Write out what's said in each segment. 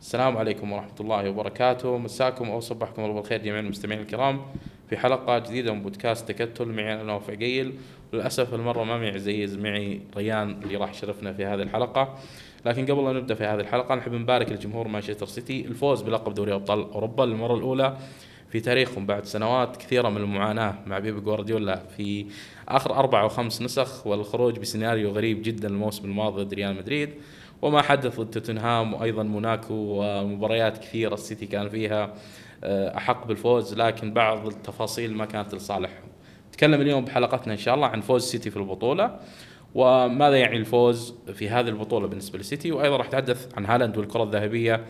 السلام عليكم ورحمة الله وبركاته. مساكم أو صبحكم الله بالخير جميع المستمعين الكرام. في حلقة جديدة من بودكاست تكتل معي أنا نوف عقيل. وللأسف المرة ما معي عزيز معي ريان اللي راح يشرفنا في هذه الحلقة. لكن قبل أن نبدأ في هذه الحلقة نحب نبارك لجمهور مانشستر سيتي. الفوز بلقب دوري أبطال أوروبا للمرة الأولى في تاريخهم بعد سنوات كثيرة من المعاناة مع بيب جوارديولا في آخر أربع أو خمس نسخ والخروج بسيناريو غريب جدا الموسم الماضي ضد ريال مدريد. وما حدث ضد توتنهام وأيضا موناكو ومباريات كثيرة السيتي كان فيها آه، أحق بالفوز لكن بعض التفاصيل ما كانت لصالحهم. نتكلم اليوم بحلقتنا إن شاء الله عن فوز السيتي في البطولة وماذا يعني الفوز في هذه البطولة بالنسبة للسيتي وأيضا راح نتحدث عن هالاند والكرة الذهبية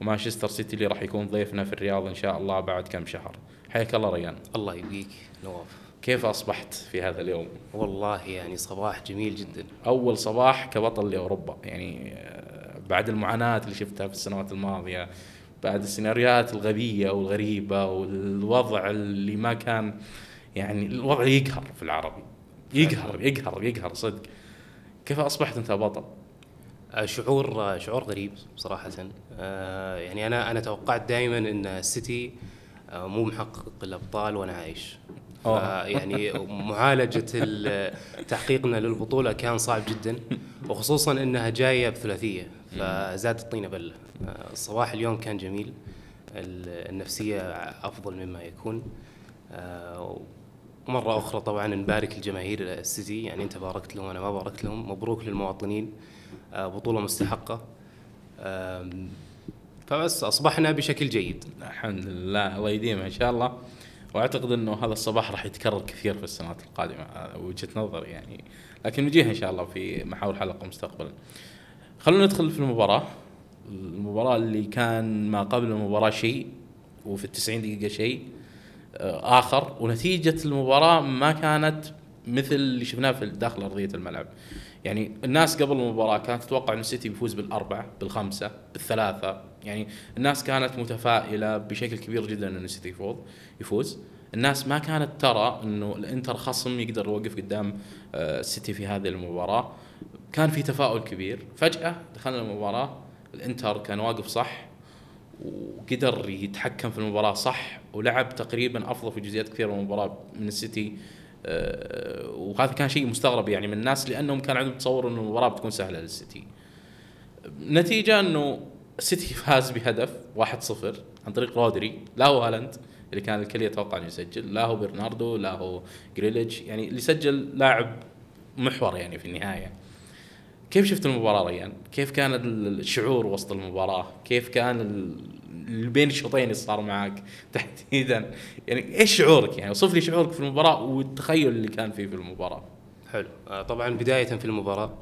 ومانشستر سيتي اللي راح يكون ضيفنا في الرياض إن شاء الله بعد كم شهر. حياك الله ريان. الله يبقيك نواف كيف أصبحت في هذا اليوم؟ والله يعني صباح جميل جدا. أول صباح كبطل لأوروبا يعني آه، بعد المعاناة اللي شفتها في السنوات الماضية بعد السيناريوهات الغبية والغريبة والوضع اللي ما كان يعني الوضع يقهر في العربي. يقهر يقهر يقهر صدق. كيف أصبحت أنت بطل؟ آه، شعور آه، شعور غريب صراحة. يعني أنا أنا توقعت دائما أن السيتي مو محقق الأبطال وأنا عايش. يعني معالجة ال- تحقيقنا للبطولة كان صعب جدا وخصوصا أنها جاية بثلاثية فزادت الطينة بلة آه، الصباح اليوم كان جميل ال- النفسية أفضل مما يكون. مرة أخرى طبعا نبارك الجماهير السيتي يعني أنت باركت لهم وأنا ما باركت لهم مبروك للمواطنين بطولة مستحقة. فبس أصبحنا بشكل جيد. الحمد لله الله يديمها إن شاء الله. واعتقد إنه هذا الصباح راح يتكرر كثير في السنوات القادمة وجهة نظري يعني. لكن نجيها إن شاء الله في محاور حلقة مستقبلا. خلونا ندخل في المباراة. المباراة اللي كان ما قبل المباراة شيء وفي التسعين دقيقة شيء آه، آخر. ونتيجة المباراة ما كانت مثل اللي شفناه في داخل أرضية الملعب. يعني الناس قبل المباراة كانت تتوقع إن السيتي بيفوز بالأربعة بالخمسة بالثلاثة. يعني الناس كانت متفائلة بشكل كبير جدا انه السيتي يفوز يفوز. الناس ما كانت ترى إنه الإنتر خصم يقدر يوقف قدام آه، السيتي في هذه المباراة. كان في تفاؤل كبير. فجأة دخلنا المباراة الإنتر كان واقف صح وقدر يتحكم في المباراة صح ولعب تقريبا أفضل في جزئيات كثيرة من المباراة من السيتي. آه، وهذا كان شيء مستغرب يعني من الناس لأنهم كان عندهم تصور إنه المباراة بتكون سهلة للسيتي. نتيجة إنه السيتي فاز بهدف 1-0 عن طريق رودري لا هو هالاند. اللي كان الكل يتوقع إنه يسجل لا هو برناردو لا هو جريليتش يعني اللي سجل لاعب محور يعني في النهاية. كيف شفت المباراة ريان؟ كيف كان الشعور وسط المباراة؟ كيف كان ال- اللي بين الشوطين اللي صار معك تحديدا؟ يعني إيش شعورك يعني؟ اوصف لي شعورك في المباراة والتخيل اللي كان فيه في المباراة. حلو آه، طبعا بداية في المباراة آه،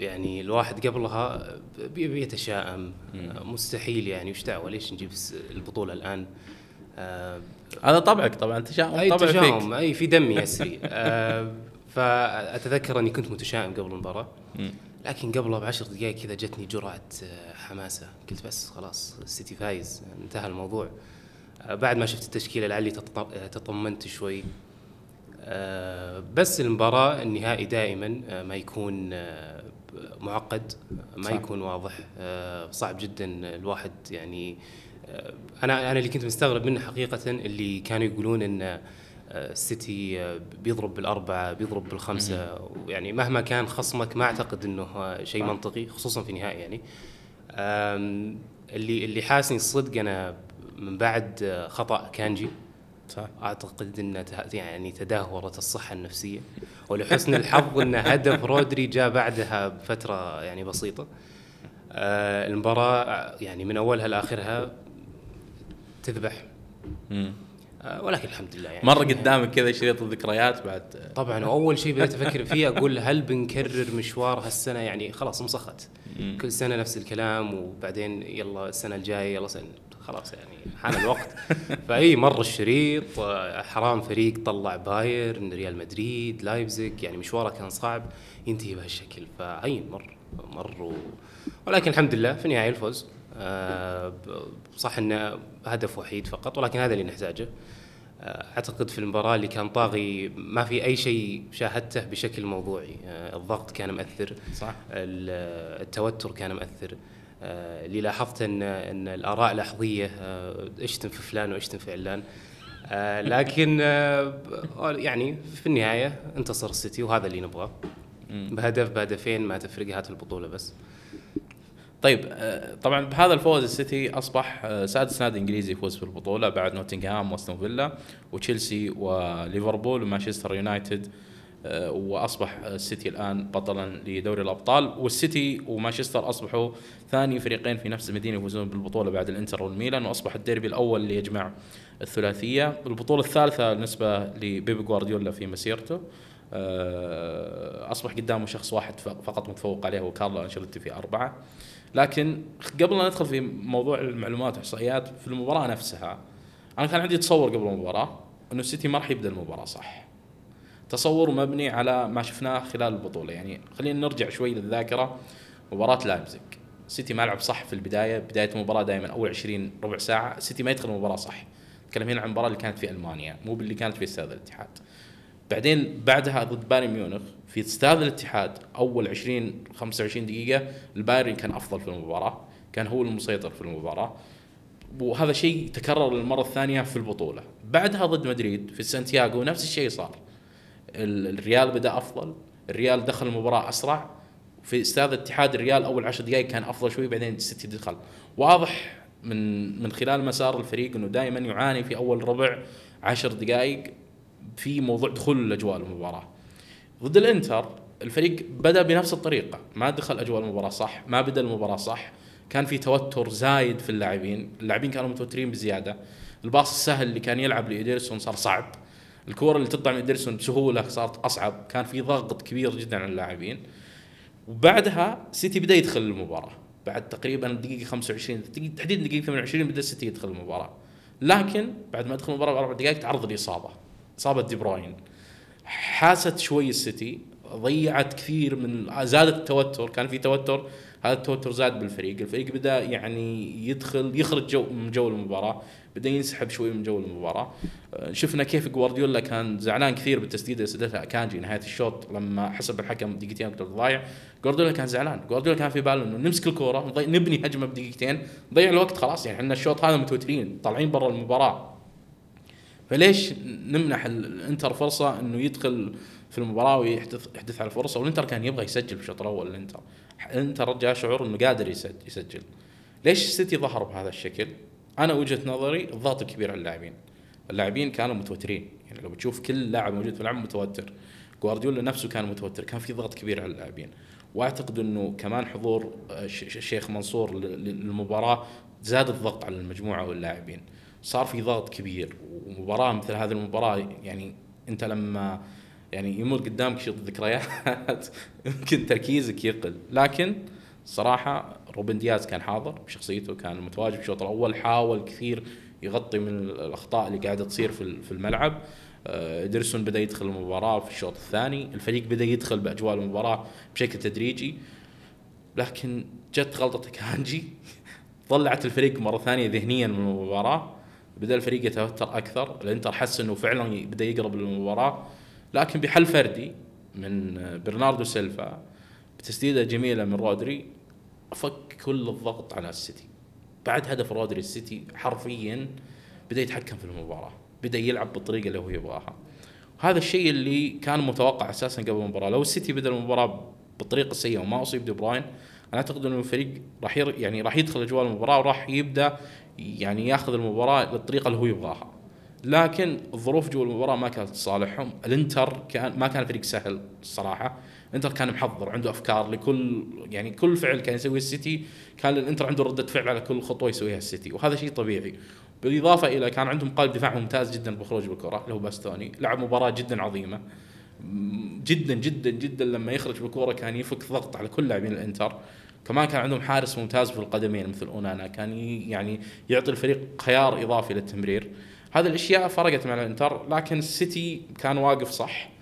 يعني الواحد قبلها بي- بيتشائم. آه، مستحيل يعني وش دعوة؟ ليش نجيب البطولة الآن؟ آه، هذا طبعك طبعا تشاؤم أي طبع تشاؤم فيك. أي في دمي يسري آه، فأتذكر أني كنت متشائم قبل المباراة. لكن قبلها بعشر دقائق كذا جتني جرعة آه، حماسة. قلت بس خلاص السيتي فايز. انتهى الموضوع. آه، بعد ما شفت التشكيلة لعلي تط- آه، تطمنت شوي. آه، بس المباراة النهائي دائما آه، ما يكون آه، معقد ما صح. يكون واضح. آه، صعب جدا الواحد يعني أنا أنا اللي كنت مستغرب منه حقيقة اللي كانوا يقولون إن السيتي بيضرب بالأربعة بيضرب بالخمسة. يعني مهما كان خصمك ما أعتقد إنه شيء. منطقي خصوصا في نهائي يعني. اللي اللي حاسني الصدق أنا من بعد خطأ كانجي. صح. أعتقد إن يعني تدهورت الصحة النفسية. ولحسن الحظ إن هدف رودري جاء بعدها بفترة يعني بسيطة. آه المباراة يعني من أولها لاخرها تذبح. مم. آه ولكن الحمد لله يعني. مر قدامك كذا شريط الذكريات بعد. طبعا وأول شيء بديت أفكر فيه أقول هل بنكرر مشوار هالسنة؟ يعني خلاص مسخت. كل سنة نفس الكلام وبعدين يلا السنة الجاية يلا سنة. خلاص يعني حان الوقت. فأي مر الشريط حرام فريق طلع بايرن ريال مدريد لايبزيج يعني مشواره كان صعب ينتهي بهالشكل. فأي مر مر و... ولكن الحمد لله في النهايه الفوز. آه، صح إنه هدف وحيد فقط ولكن هذا اللي نحتاجه. آه، أعتقد في المباراة اللي كان طاغي ما في أي شيء شاهدته بشكل موضوعي. آه، الضغط كان مؤثر صح. ال- التوتر كان مؤثر آه، اللي لاحظت ان إن الآراء لحظية آه، اشتم في فلان واشتم في علان. آه، لكن يعني في النهاية انتصر السيتي وهذا اللي نبغاه. بهدف بهدفين ما تفرق هات البطولة بس. طيب طبعا بهذا الفوز السيتي أصبح سادس نادي إنجليزي يفوز في البطولة بعد نوتنغهام وأستون فيلا وتشيلسي وليفربول ومانشستر يونايتد. آه، وأصبح السيتي الآن بطلا لدوري الأبطال. والسيتي ومانشستر أصبحوا ثاني فريقين في نفس المدينة يفوزون بالبطولة بعد الإنتر والميلان وأصبح الديربي الأول اللي يجمع الثلاثية. البطولة الثالثة بالنسبة لبيبي جوارديولا في مسيرته آه، أصبح قدامه شخص واحد فقط متفوق عليه هو كارلو أنشيلوتي في أربعة. لكن قبل لا ندخل في موضوع المعلومات والإحصائيات في المباراة نفسها أنا كان عندي تصور قبل المباراة إنه السيتي ما راح يبدأ المباراة صح. تصور مبني على ما شفناه خلال البطولة. يعني خلينا نرجع شوي للذاكرة. مباراة لايبزيج. سيتي ما لعب صح في البداية. بداية المباراة دائما أول 20 ربع ساعة. سيتي ما يدخل المباراة صح. نتكلم هنا عن المباراه اللي كانت في ألمانيا. مو باللي كانت في استاد الاتحاد. بعدين بعدها ضد بايرن ميونخ. في استاد الاتحاد أول 20 25 دقيقة البايرن كان أفضل في المباراة. كان هو المسيطر في المباراة. وهذا شيء تكرر للمرة الثانية في البطولة. بعدها ضد مدريد في سانتياغو نفس الشيء صار. الريال بدأ أفضل. الريال دخل المباراة أسرع. في استاد الاتحاد الريال أول عشر دقائق كان أفضل شوي بعدين السيتي دخل. واضح من من خلال مسار الفريق إنه دائما يعاني في أول ربع عشر دقائق في موضوع دخول الأجواء المباراة. ضد الإنتر الفريق بدأ بنفس الطريقة. ما دخل أجواء المباراة صح ما بدأ المباراة صح. كان في توتر زايد في اللاعبين. اللاعبين كانوا متوترين بزيادة. ال pass السهل اللي كان يلعب لإيدرسون صار صعب. الكورة اللي تطلع من ادرسون بسهولة صارت أصعب. كان في ضغط كبير جدا على اللاعبين. وبعدها سيتي بدأ يدخل المباراة. بعد تقريبا دقيقة 25 تحديدا دقيقة 28 بدأ السيتي يدخل المباراة. لكن بعد ما دخل المباراة بأربع دقائق تعرض لإصابه إصابة دي بروين. حاست شوي السيتي. ضيعت كثير من زادت التوتر. كان في توتر. هذا التوتر زاد بالفريق. الفريق بدأ يعني يدخل يخرج جو من جو المباراة. بدا ينسحب شوي من جو المباراة. آه، شفنا كيف جوارديولا كان زعلان كثير بالتسديدة اللي سددها أكانجي نهاية الشوط لما حسب الحكم دقيقتين أكثر ضايع جوارديولا كان زعلان. جوارديولا كان في باله إنه نمسك الكورة نبني هجمة بدقيقتين نضيع الوقت خلاص. يعني إحنا الشوط هذا متوترين طالعين برا المباراة. فليش نمنح الإنتر فرصة إنه يدخل في المباراة ويحدث يحدث على الفرصة؟ والإنتر كان يبغى يسجل في الشوط الأول الإنتر. انتر جاء شعور إنه قادر يسجل. ليش السيتي ظهر بهذا الشكل؟ أنا وجهة نظري الضغط الكبير على اللاعبين. اللاعبين كانوا متوترين. يعني لو بتشوف كل لاعب موجود في الملعب متوتر. جوارديولا نفسه كان متوتر. كان في ضغط كبير على اللاعبين. وأعتقد إنه كمان حضور الشيخ منصور للمباراة زاد الضغط على المجموعة واللاعبين. صار في ضغط كبير. ومباراة مثل هذه المباراة يعني أنت لما يعني يمر قدامك شيء ذكريات يمكن تركيزك يقل. لكن صراحة روبن دياز كان حاضر بشخصيته كان متواجد في الشوط الأول حاول كثير يغطي من الأخطاء اللي قاعدة تصير في الملعب. آه، إيدرسون بدأ يدخل المباراة في الشوط الثاني. الفريق بدأ يدخل بأجواء المباراة بشكل تدريجي. لكن جت غلطة أكانجي. طلعت الفريق مرة ثانية ذهنيا من المباراة. بدأ الفريق يتوتر أكثر. الإنتر حس إنه فعلا بدأ يقرب للمباراة. لكن بحل فردي من برناردو سيلفا بتسديدة جميلة من رودري فك كل الضغط على السيتي. بعد هدف رودري السيتي حرفيا بدأ يتحكم في المباراة بدأ يلعب بالطريقة اللي هو يبغاها. وهذا الشيء اللي كان متوقع أساسا قبل المباراة. لو السيتي بدأ المباراة بالطريقة السيئه وما أصيب دي بروين أنا أعتقد إنه الفريق راح يعني راح يدخل أجواء المباراة وراح يبدأ يعني ياخذ المباراة بالطريقه اللي هو يبغاها. لكن الظروف جوا المباراة ما كانت لصالحهم الإنتر كان ما كان فريق سهل الصراحه الانتر كان محضر عنده أفكار لكل يعني كل فعل كان يسويه السيتي كان الانتر عنده ردة فعل على كل خطوة يسويها السيتي وهذا شيء طبيعي. بالإضافة إلى كان عندهم قلب دفاع ممتاز جدا بالخروج بالكره اللي هو باستوني لعب مباراة جدا عظيمة. جدا جدا جدا لما يخرج بالكوره كان يفك ضغط على كل لاعبين الإنتر. كمان كان عندهم حارس ممتاز في القدمين مثل أونانا كان يعني يعطي الفريق خيار إضافي للتمرير. هذه الأشياء فرقت مع الإنتر لكن السيتي كان واقف صح.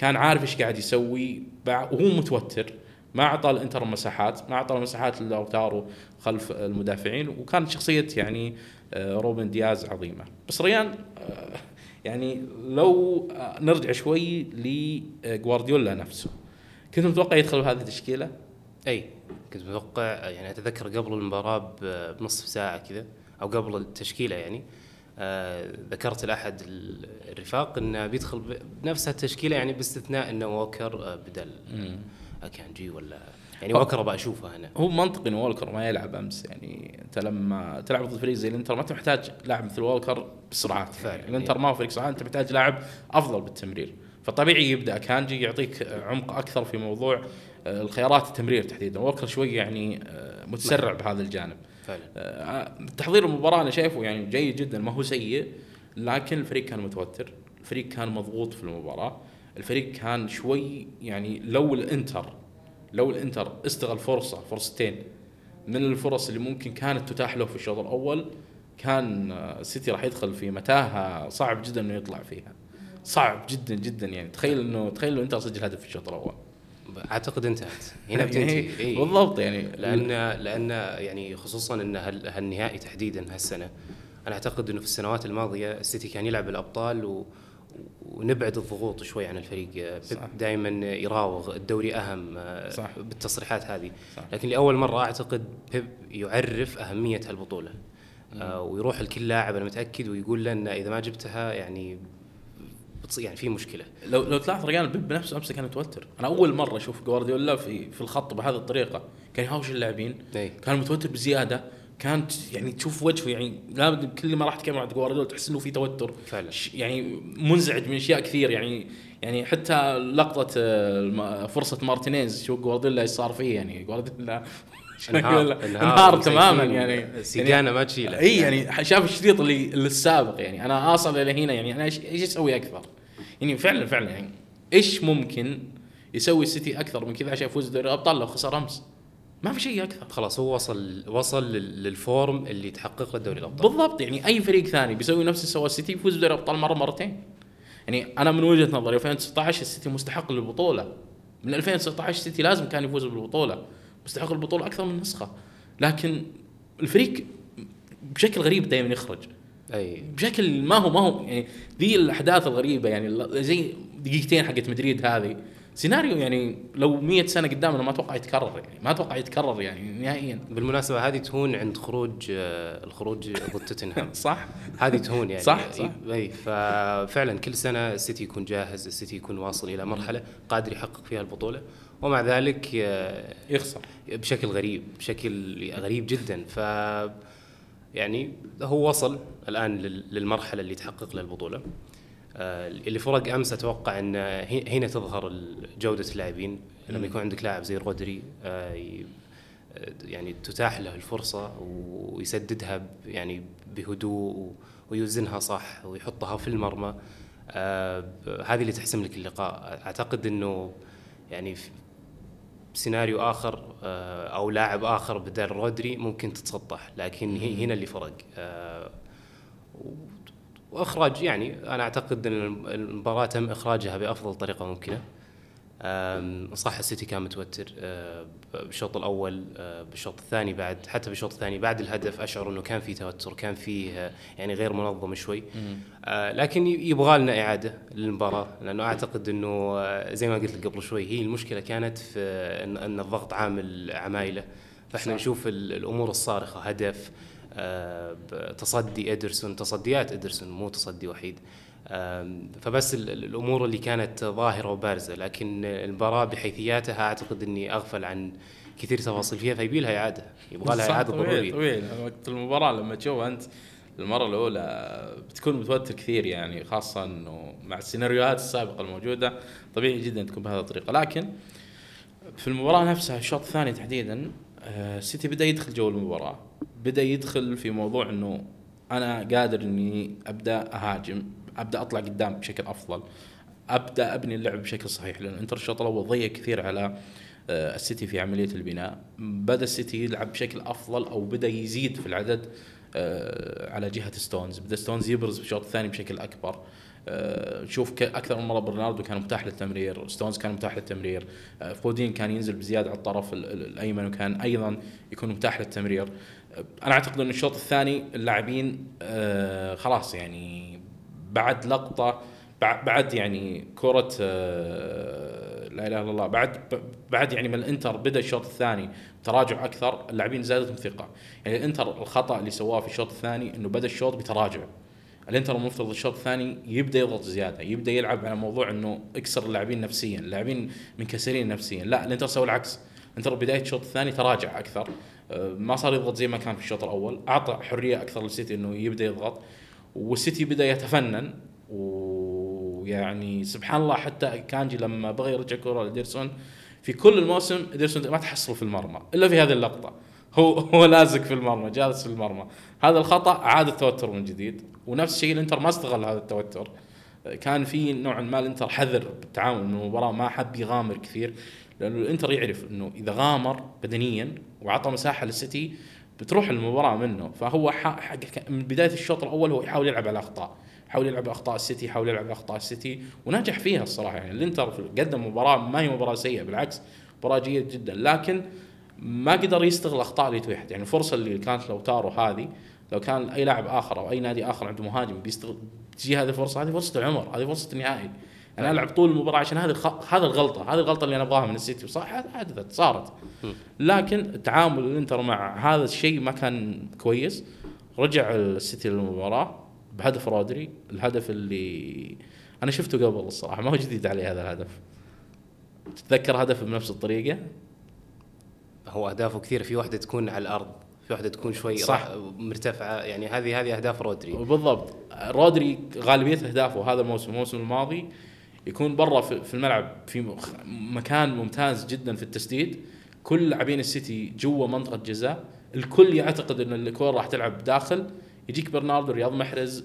كان عارف إيش قاعد يسوي وهو متوتر ما أعطى الإنتر مساحات ما أعطى المساحات لأوتارو خلف المدافعين وكانت شخصية يعني آه، روبن دياز عظيمة. بس ريان آه، يعني لو نرجع شوي لجوارديولا نفسه. كنت متوقع يدخل بهذه التشكيلة؟ أي كنت متوقع يعني أتذكر قبل المباراة بنصف ساعة كذا أو قبل التشكيلة يعني آه ذكرت لأحد ال- الرفاق إنه بيدخل بنفس التشكيلة يعني باستثناء إنه ووكر آه بدل اكانجي ولا يعني ووكر أبغى أشوفه هنا هو منطقي إن وولكر ما يلعب أمس يعني أنت لما تلعب ضد فريق زي الإنتر ما أنت محتاج لاعب مثل وولكر بسرعات فعلا. يعني الإنتر ما هو فريق سرعات أنت محتاج لاعب أفضل بالتمرير. فطبيعي يبدأ كانجي يعطيك عمق أكثر في موضوع آه، الخيارات التمرير تحديدا. وولكر شوي يعني آه، متسرع بهذا الجانب. فعلا. آه، تحضير المباراة أنا شايفه يعني جيد جدا ما هو سيء لكن الفريق كان متوتر الفريق كان مضغوط في المباراة الفريق كان شوي يعني لو الإنتر لو الإنتر استغل فرصة فرصتين من الفرص اللي ممكن كانت تتاح له في الشوط الأول كان آه، السيتي راح يدخل في متاهة صعب جدا إنه يطلع فيها. صعب جدا جدا يعني. تخيل إنه تخيل إنه إنتر سجل هدف في الشوط الأول. أعتقد انتهت هنا يعني بتنتهي إي. بالضبط يعني لأن لأن يعني خصوصا إن هال- هالنهائي تحديدا هالسنة أنا أعتقد إنه في السنوات الماضية السيتي كان يلعب الأبطال و ونبعد الضغوط شوي عن الفريق. دائما يراوغ الدوري أهم صح. بالتصريحات هذه صح. لكن لأول مرة أعتقد بيب يعرف أهمية هالبطولة آه، ويروح لكل لاعب أنا متأكد ويقول له إن إذا ما جبتها يعني يعني في مشكلة. لو لو تلاحظ رجال بيب بنفسه امس كان متوتر. أنا أول مرة أشوف جوارديولا في في الخط بهذه الطريقة. كان يهاوش اللاعبين. اي كان متوتر بزيادة. كانت يعني تشوف وجهه يعني لابد كل ما راح تكلم مع جوارديولا تحس إنه في توتر. فعلا. يعني منزعج من أشياء كثير. يعني يعني حتى لقطة آه، فرصة مارتينيز. شو جوارديولا إيش صار فيه. يعني جوارديولا انهار انهار تماما. يعني. سيجانا ما تشيله إي يعني شاف الشريط اللي السابق. يعني أنا اصل إلى هنا يعني أنا إيش أسوي أكثر؟ يعني فعلا فعلا يعني إيش ممكن يسوي السيتي أكثر من كذا عشان يفوز بدوري الأبطال لو خسر أمس؟ ما في شيء أكثر. خلاص هو وصل وصل لل- لل form اللي تحقق له دوري الأبطال. بالضبط يعني أي فريق ثاني بيسوي نفس اللي سواه السيتي يفوز بدوري الأبطال مرة مرتين. يعني أنا من وجهة نظري 2019 السيتي مستحق للبطولة. من 2019 السيتي لازم كان يفوز بالبطولة. مستحق البطوله أكثر من نسخة. لكن الفريق بشكل غريب دائما يخرج. أي. بشكل ما هو ما هو يعني ذي الأحداث الغريبة يعني زي دقيقتين حقت مدريد هذه. سيناريو يعني لو 100 سنة قدامنا ما أتوقع يتكرر يعني ما أتوقع يتكرر يعني نهائيا. بالمناسبة هذه تهون عند خروج آه، الخروج ضد توتنهام. صح. هذه تهون يعني. صح، صح. إي ففعلا كل سنة السيتي يكون جاهز السيتي يكون واصل إلى مرحلة قادر يحقق فيها البطولة. ومع ذلك آه، يخسر. بشكل غريب بشكل غريب جدا. ف يعني هو وصل الآن لل- للمرحلة اللي تحقق له البطولة. آه، اللي فرق أمس أتوقع أن هنا تظهر جودة اللاعبين. لما يكون عندك لاعب زي رودري آه، يعني تتاح له الفرصة ويسددها يعني بهدوء ويوزنها صح ويحطها في المرمى. آه، هذه اللي تحسم لك اللقاء. أعتقد إنه يعني سيناريو آخر آه، أو لاعب آخر بدل رودري ممكن تتسطح. لكن هنا اللي فرق. آه، وإخراج يعني أنا أعتقد إن المباراة تم إخراجها بأفضل طريقة ممكنة. صح السيتي كان متوتر آه، بالشوط الأول آه، بالشوط الثاني بعد حتى بالشوط الثاني بعد الهدف أشعر إنه كان في توتر كان فيه آه، يعني غير منظم شوي. لكن يبغى لنا إعادة للمباراة لأنه أعتقد إنه زي ما قلت لك قبل شوي هي المشكلة كانت في ان, الضغط عامل عمايله فإحنا صح. نشوف ال- الأمور الصارخة هدف تصدي إدرسون تصديات إدرسون مو تصدي وحيد. فبس ال- ال- الأمور اللي كانت ظاهرة وبارزة لكن المباراه بحيثياتها أعتقد إني أغفل عن كثير تفاصيل فيها فيبي لها إعادة يبغى لها إعادة ضرورية. طبيعي. وقت المباراة لما تشوف أنت المرة الأولى بتكون متوتر كثير يعني خاصة إنه مع السيناريوهات السابقة الموجودة طبيعي جدا تكون بهذه الطريقة. لكن في المباراة نفسها الشوط الثاني تحديدا آه، السيتي بدأ يدخل جو المباراة بدأ يدخل في موضوع إنه أنا قادر إني أبدأ أهاجم. أبدأ أطلع قدام بشكل أفضل. أبدأ أبني اللعب بشكل صحيح لأن انتر الشوط الأول ضيق كثير على آه، السيتي في عملية البناء. بدأ السيتي يلعب بشكل أفضل أو بدأ يزيد في العدد آه، على جهة ستونز. بدأ ستونز يبرز في الشوط الثاني بشكل أكبر. آه، شوف ك- أكثر من مرة برناردو كان متاح للتمرير ستونز كان متاح للتمرير فودين كان ينزل بزيادة على الطرف ال- ال- الأيمن وكان أيضا يكون متاح للتمرير. أنا أعتقد إن الشوط الثاني اللاعبين خلاص يعني بعد لقطة بع- بعد يعني كرة آه، لا إله إلا الله بعد بعد يعني من الإنتر بدأ الشوط الثاني تراجع أكثر اللاعبين زادتهم ثقة. يعني الإنتر الخطأ اللي سواه في الشوط الثاني إنه بدأ الشوط بتراجع. الإنتر المفترض الشوط الثاني يبدأ يضغط زيادة يبدأ يلعب على موضوع إنه اكسر اللاعبين نفسيا اللاعبين منكسرين نفسيا. لا الإنتر سوى العكس. الإنتر بداية الشوط الثاني تراجع أكثر أه، ما صار يضغط زي ما كان في الشوط الأول أعطى حرية أكثر للسيتي إنه يبدأ يضغط. والسيتي بدأ يتفنن ويعني سبحان الله حتى أكانجي لما بغى يرجع كره لإيدرسون في كل الموسم إيدرسون ما تحصل في المرمى إلا في هذه اللقطة. هو هو لازق في المرمى جالس في المرمى. هذا الخطأ عاد التوتر من جديد ونفس الشيء الإنتر ما استغل هذا التوتر. كان في نوعا ما الإنتر حذر بالتعامل من المباراه ما حب يغامر كثير لأنه الإنتر يعرف إنه إذا غامر بدنيا وعطى مساحة للسيتي بتروح المباراة منه. فهو من بداية الشوط الأول هو يحاول يلعب على الاخطاء يحاول يلعب أخطاء السيتي يحاول يلعب أخطاء السيتي. ونجح فيها الصراحة. يعني الإنتر قدم مباراة ما هي مباراة سيئة بالعكس مباراة جيدة جدا. لكن ما قدر يستغل الأخطاء اللي أتيحت يعني الفرصه اللي كانت للاوتارو هذه لو كان أي لاعب آخر أو أي نادي آخر عنده مهاجم بيستغل تجي هذه الفرصه هذه فرصة العمر هذه فرصة النهائي أنا ألعب طول المباراة عشان هذه. هذه الغلطة هذه الغلطة اللي أنا أبغاها من السيتي. وصح حدثت صارت. لكن تعامل الإنتر مع هذا الشيء ما كان كويس. رجع السيتي للمباراة بهدف رودري الهدف اللي أنا شفته قبل الصراحة ما هو جديد علي هذا الهدف. تتذكر هدف بنفس الطريقة؟ هو أهدافه كثيرة في واحدة تكون على الأرض في واحدة تكون شوي صح. مرتفعة يعني هذه هذه أهداف رودري. بالضبط. رودري غالبية أهدافه هذا الموسم الموسم الماضي يكون برا في الملعب في مكان ممتاز جدا في التسديد. كل لاعبين السيتي جوا منطقة جزاء. الكل يعتقد إن الكره راح تلعب داخل. يجيك برناردو رياض محرز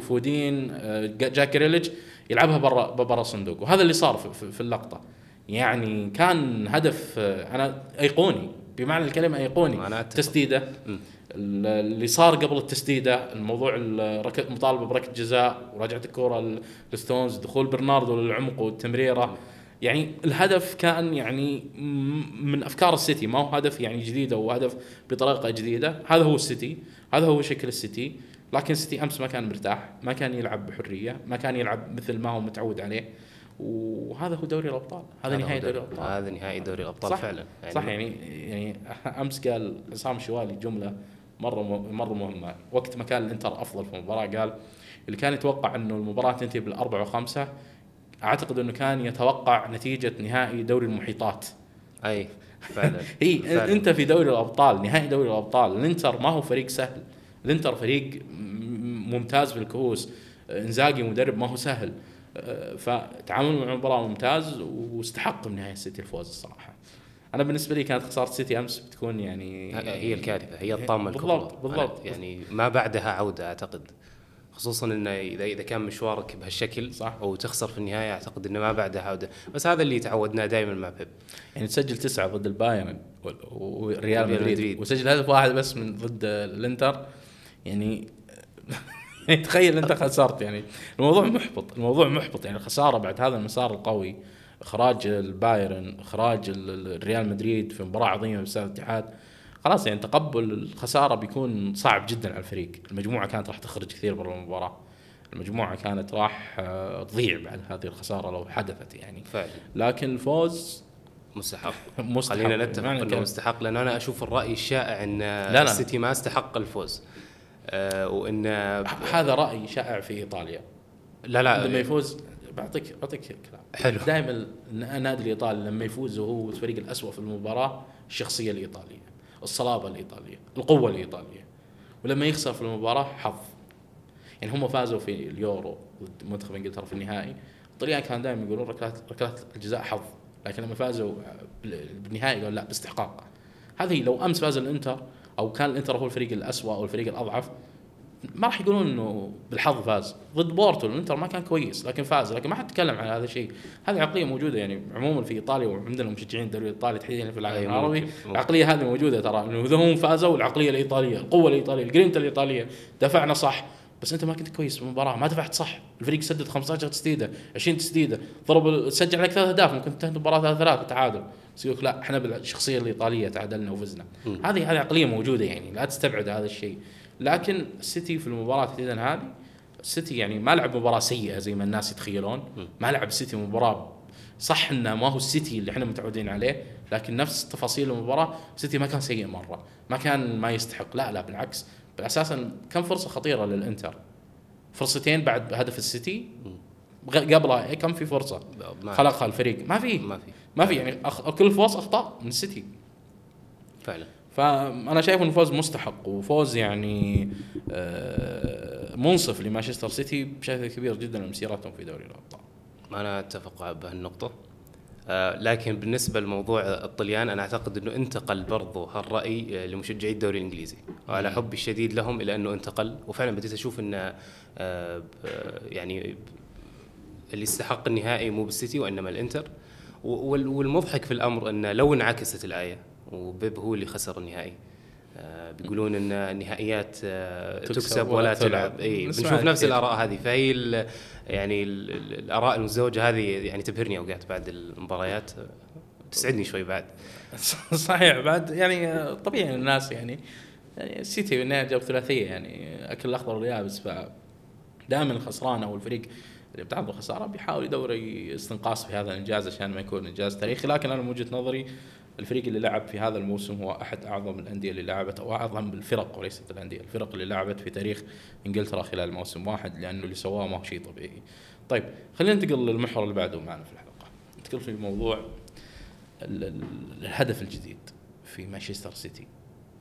فودين آه، جا- جاك جريليش يلعبها برا برا الصندوق وهذا اللي صار في- اللقطة. يعني كان هدف آه، أنا أيقوني بمعنى الكلمة أيقوني. تسديده. اللي صار قبل التسديدة الموضوع الركض مطالبة بركله جزاء وراجعه الكرة لستونز دخول برناردو للعمق والتمريرة. يعني الهدف كان يعني من أفكار السيتي ما هو هدف يعني جديد أو هدف بطريقة جديدة. هذا هو السيتي هذا هو شكل السيتي. لكن السيتي أمس ما كان مرتاح ما كان يلعب بحرية ما كان يلعب مثل ما هو متعود عليه. وهذا هو دوري الأبطال هذا نهايه دوري الأبطال. هذا نهائي دوري الأبطال فعلا. صح يعني يعني أمس قال عصام شوالي جملة مرة مرة مهمة. وقت ما كان الإنتر أفضل في المباراة قال اللي كان يتوقع إنه المباراة تنتهي بالأربعة وخمسة أعتقد إنه كان يتوقع نتيجة نهائي دوري المحيطات. أي فعلا. هي فعلاً. أنت في دوري الأبطال نهائي دوري الأبطال الإنتر ما هو فريق سهل. الإنتر فريق ممتاز في الكؤوس. إنزاجي مدرب ما هو سهل. فتعامل مع المباراة ممتاز واستحق من نهاية السيتي الفوز الصراحة. أنا بالنسبة لي كانت خسارة السيتي أمس بتكون يعني هي الكارثة هي الطامة الكبرى. بالضبط بالضبط. يعني ما بعدها عودة أعتقد. خصوصا إنه إذا إذا كان مشوارك بهالشكل صح. وتخسر في النهاية أعتقد إنه ما بعدها عودة. بس هذا اللي تعودناه دائما مع بيب. يعني تسجل تسعة ضد البايرن وريال ريال مدريد. مدريد. وسجل هدف واحد بس من ضد الإنتر. يعني تخيل إنت خسرت. يعني الموضوع محبط الموضوع محبط. يعني الخساره بعد هذا المسار القوي. إخراج البايرن إخراج ال- ال- الريال مدريد في مباراة عظيمة باستاد الاتحاد. خلاص يعني تقبل الخسارة بيكون صعب جدا على الفريق. المجموعة كانت راح تخرج كثير برا المباراة. المجموعة كانت راح آه، تضيع بعد هذه الخسارة لو حدثت يعني. فعلا. لكن الفوز مستحق. مستحق. خلينا نتفق بمعنى إنه الكلمة. مستحق لأن أنا أشوف الرأي الشائع إن لا. السيتي ما استحق الفوز. آه وإن هذا رأي شائع في إيطاليا. لا لما لا يفوز بعطيك بعطيك كلام. حلو. دائما النادي الإيطالي لما يفوز وهو الفريق الاسوء في المباراة الشخصية الإيطالية الصلابة الإيطالية القوة الإيطالية. ولما يخسر في المباراة حظ. يعني هم فازوا في اليورو ضد منتخب إنجلترا في النهائي. الطليان كانوا دائما يقولون ركلات ركلات الجزاء حظ. لكن لما فازوا بال- بالنهائي قالوا لا باستحقاق. هذه لو أمس فاز الإنتر أو كان الإنتر هو الفريق الاسوء أو الفريق الأضعف ما راح يقولون إنه بالحظ فاز. ضد بورتو الانتر ما كان كويس لكن فاز. لكن ما حد تكلم عن هذا الشيء. هذه عقلية موجودة يعني عموما في إيطاليا وعندنا مشجعين الدوري الإيطالي تحديدا في العالم العربي. العقليه هذه موجودة ترى إنه إذا هم فازوا العقلية الإيطالية القوة الإيطالية الجرينتا الإيطالية دافعنا صح. بس أنت ما كنت كويس في المباراة ما دافعت صح. الفريق سدد 15 تسديدة 20 تسديدة. ضرب سجل عليك ثلاث أهداف ممكن تنتهي المباراة 3 3 تعادل بس يقول لا إحنا بالشخصية الإيطالية تعادلنا وفزنا. هذه هذه عقلية موجودة يعني لا تستبعد هذا الشيء. لكن السيتي في المباراة تحديدا هذه السيتي يعني ما لعب مباراة سيئة زي ما الناس يتخيلون. ما لعب السيتي مباراة صح إنه ما هو السيتي اللي إحنا متعودين عليه لكن نفس تفاصيل المباراة السيتي ما كان سيء مرة. ما كان ما يستحق. لا لا بالعكس. أساسا كم فرصة خطيرة للإنتر؟ فرصتين بعد هدف السيتي قبلها كم في فرصة؟ خلقها الفريق. ما في. ما في. ما في يعني أخ... كل فوز أخطاء من السيتي. فعلا. فأنا شايف إنه فوز مستحق وفوز يعني آه، منصف لمانشستر سيتي بشكل كبير جدا من مسيرتهم في دوري الأبطال. أنا أتفق بهالنقطة. لكن بالنسبة لموضوع الطليان أنا أعتقد إنه انتقل برضو هالرأي آه، لمشجعي الدوري الإنجليزي. وعلى. حبي الشديد لهم إلى إنه انتقل. وفعلا بديت أشوف انه آه، يعني اللي استحق النهائي مو بالسيتي وإنما الإنتر. وال- والمضحك في الأمر انه لو انعكست الآية وبيب هو اللي خسر النهائي. آه، بيقولون إن النهائيات آه، تكسب تكسب ولا تلعب. اي بنشوف نفس. الآراء هذه. فهي ال- يعني ال- ال- الآراء المزدوجه هذه يعني تبهرني أوقات بعد المباريات. آه، تسعدني شوي بعد. صحيح بعد يعني آه، طبيعي الناس يعني يعني السيتي بالنهايه جاب ثلاثية يعني أكل الأخضر واليابس ف دائما الخسران أو الفريق اللي بتعرض الخساره بيحاول يدور استنقاص في هذا الإنجاز عشان ما يكون إنجاز تاريخي. لكن أنا من وجهة نظري الفريق اللي لعب في هذا الموسم هو أحد أعظم الأندية اللي لعبت أو أعظم الفرق وليست الأندية، الفرق اللي لعبت في تاريخ إنجلترا خلال موسم واحد لأنه اللي سواه ما هو شيء طبيعي. طيب خلينا ننتقل للمحور اللي بعده معنا في الحلقة. ننتقل في موضوع ال- ال- الهدف الجديد في مانشستر سيتي.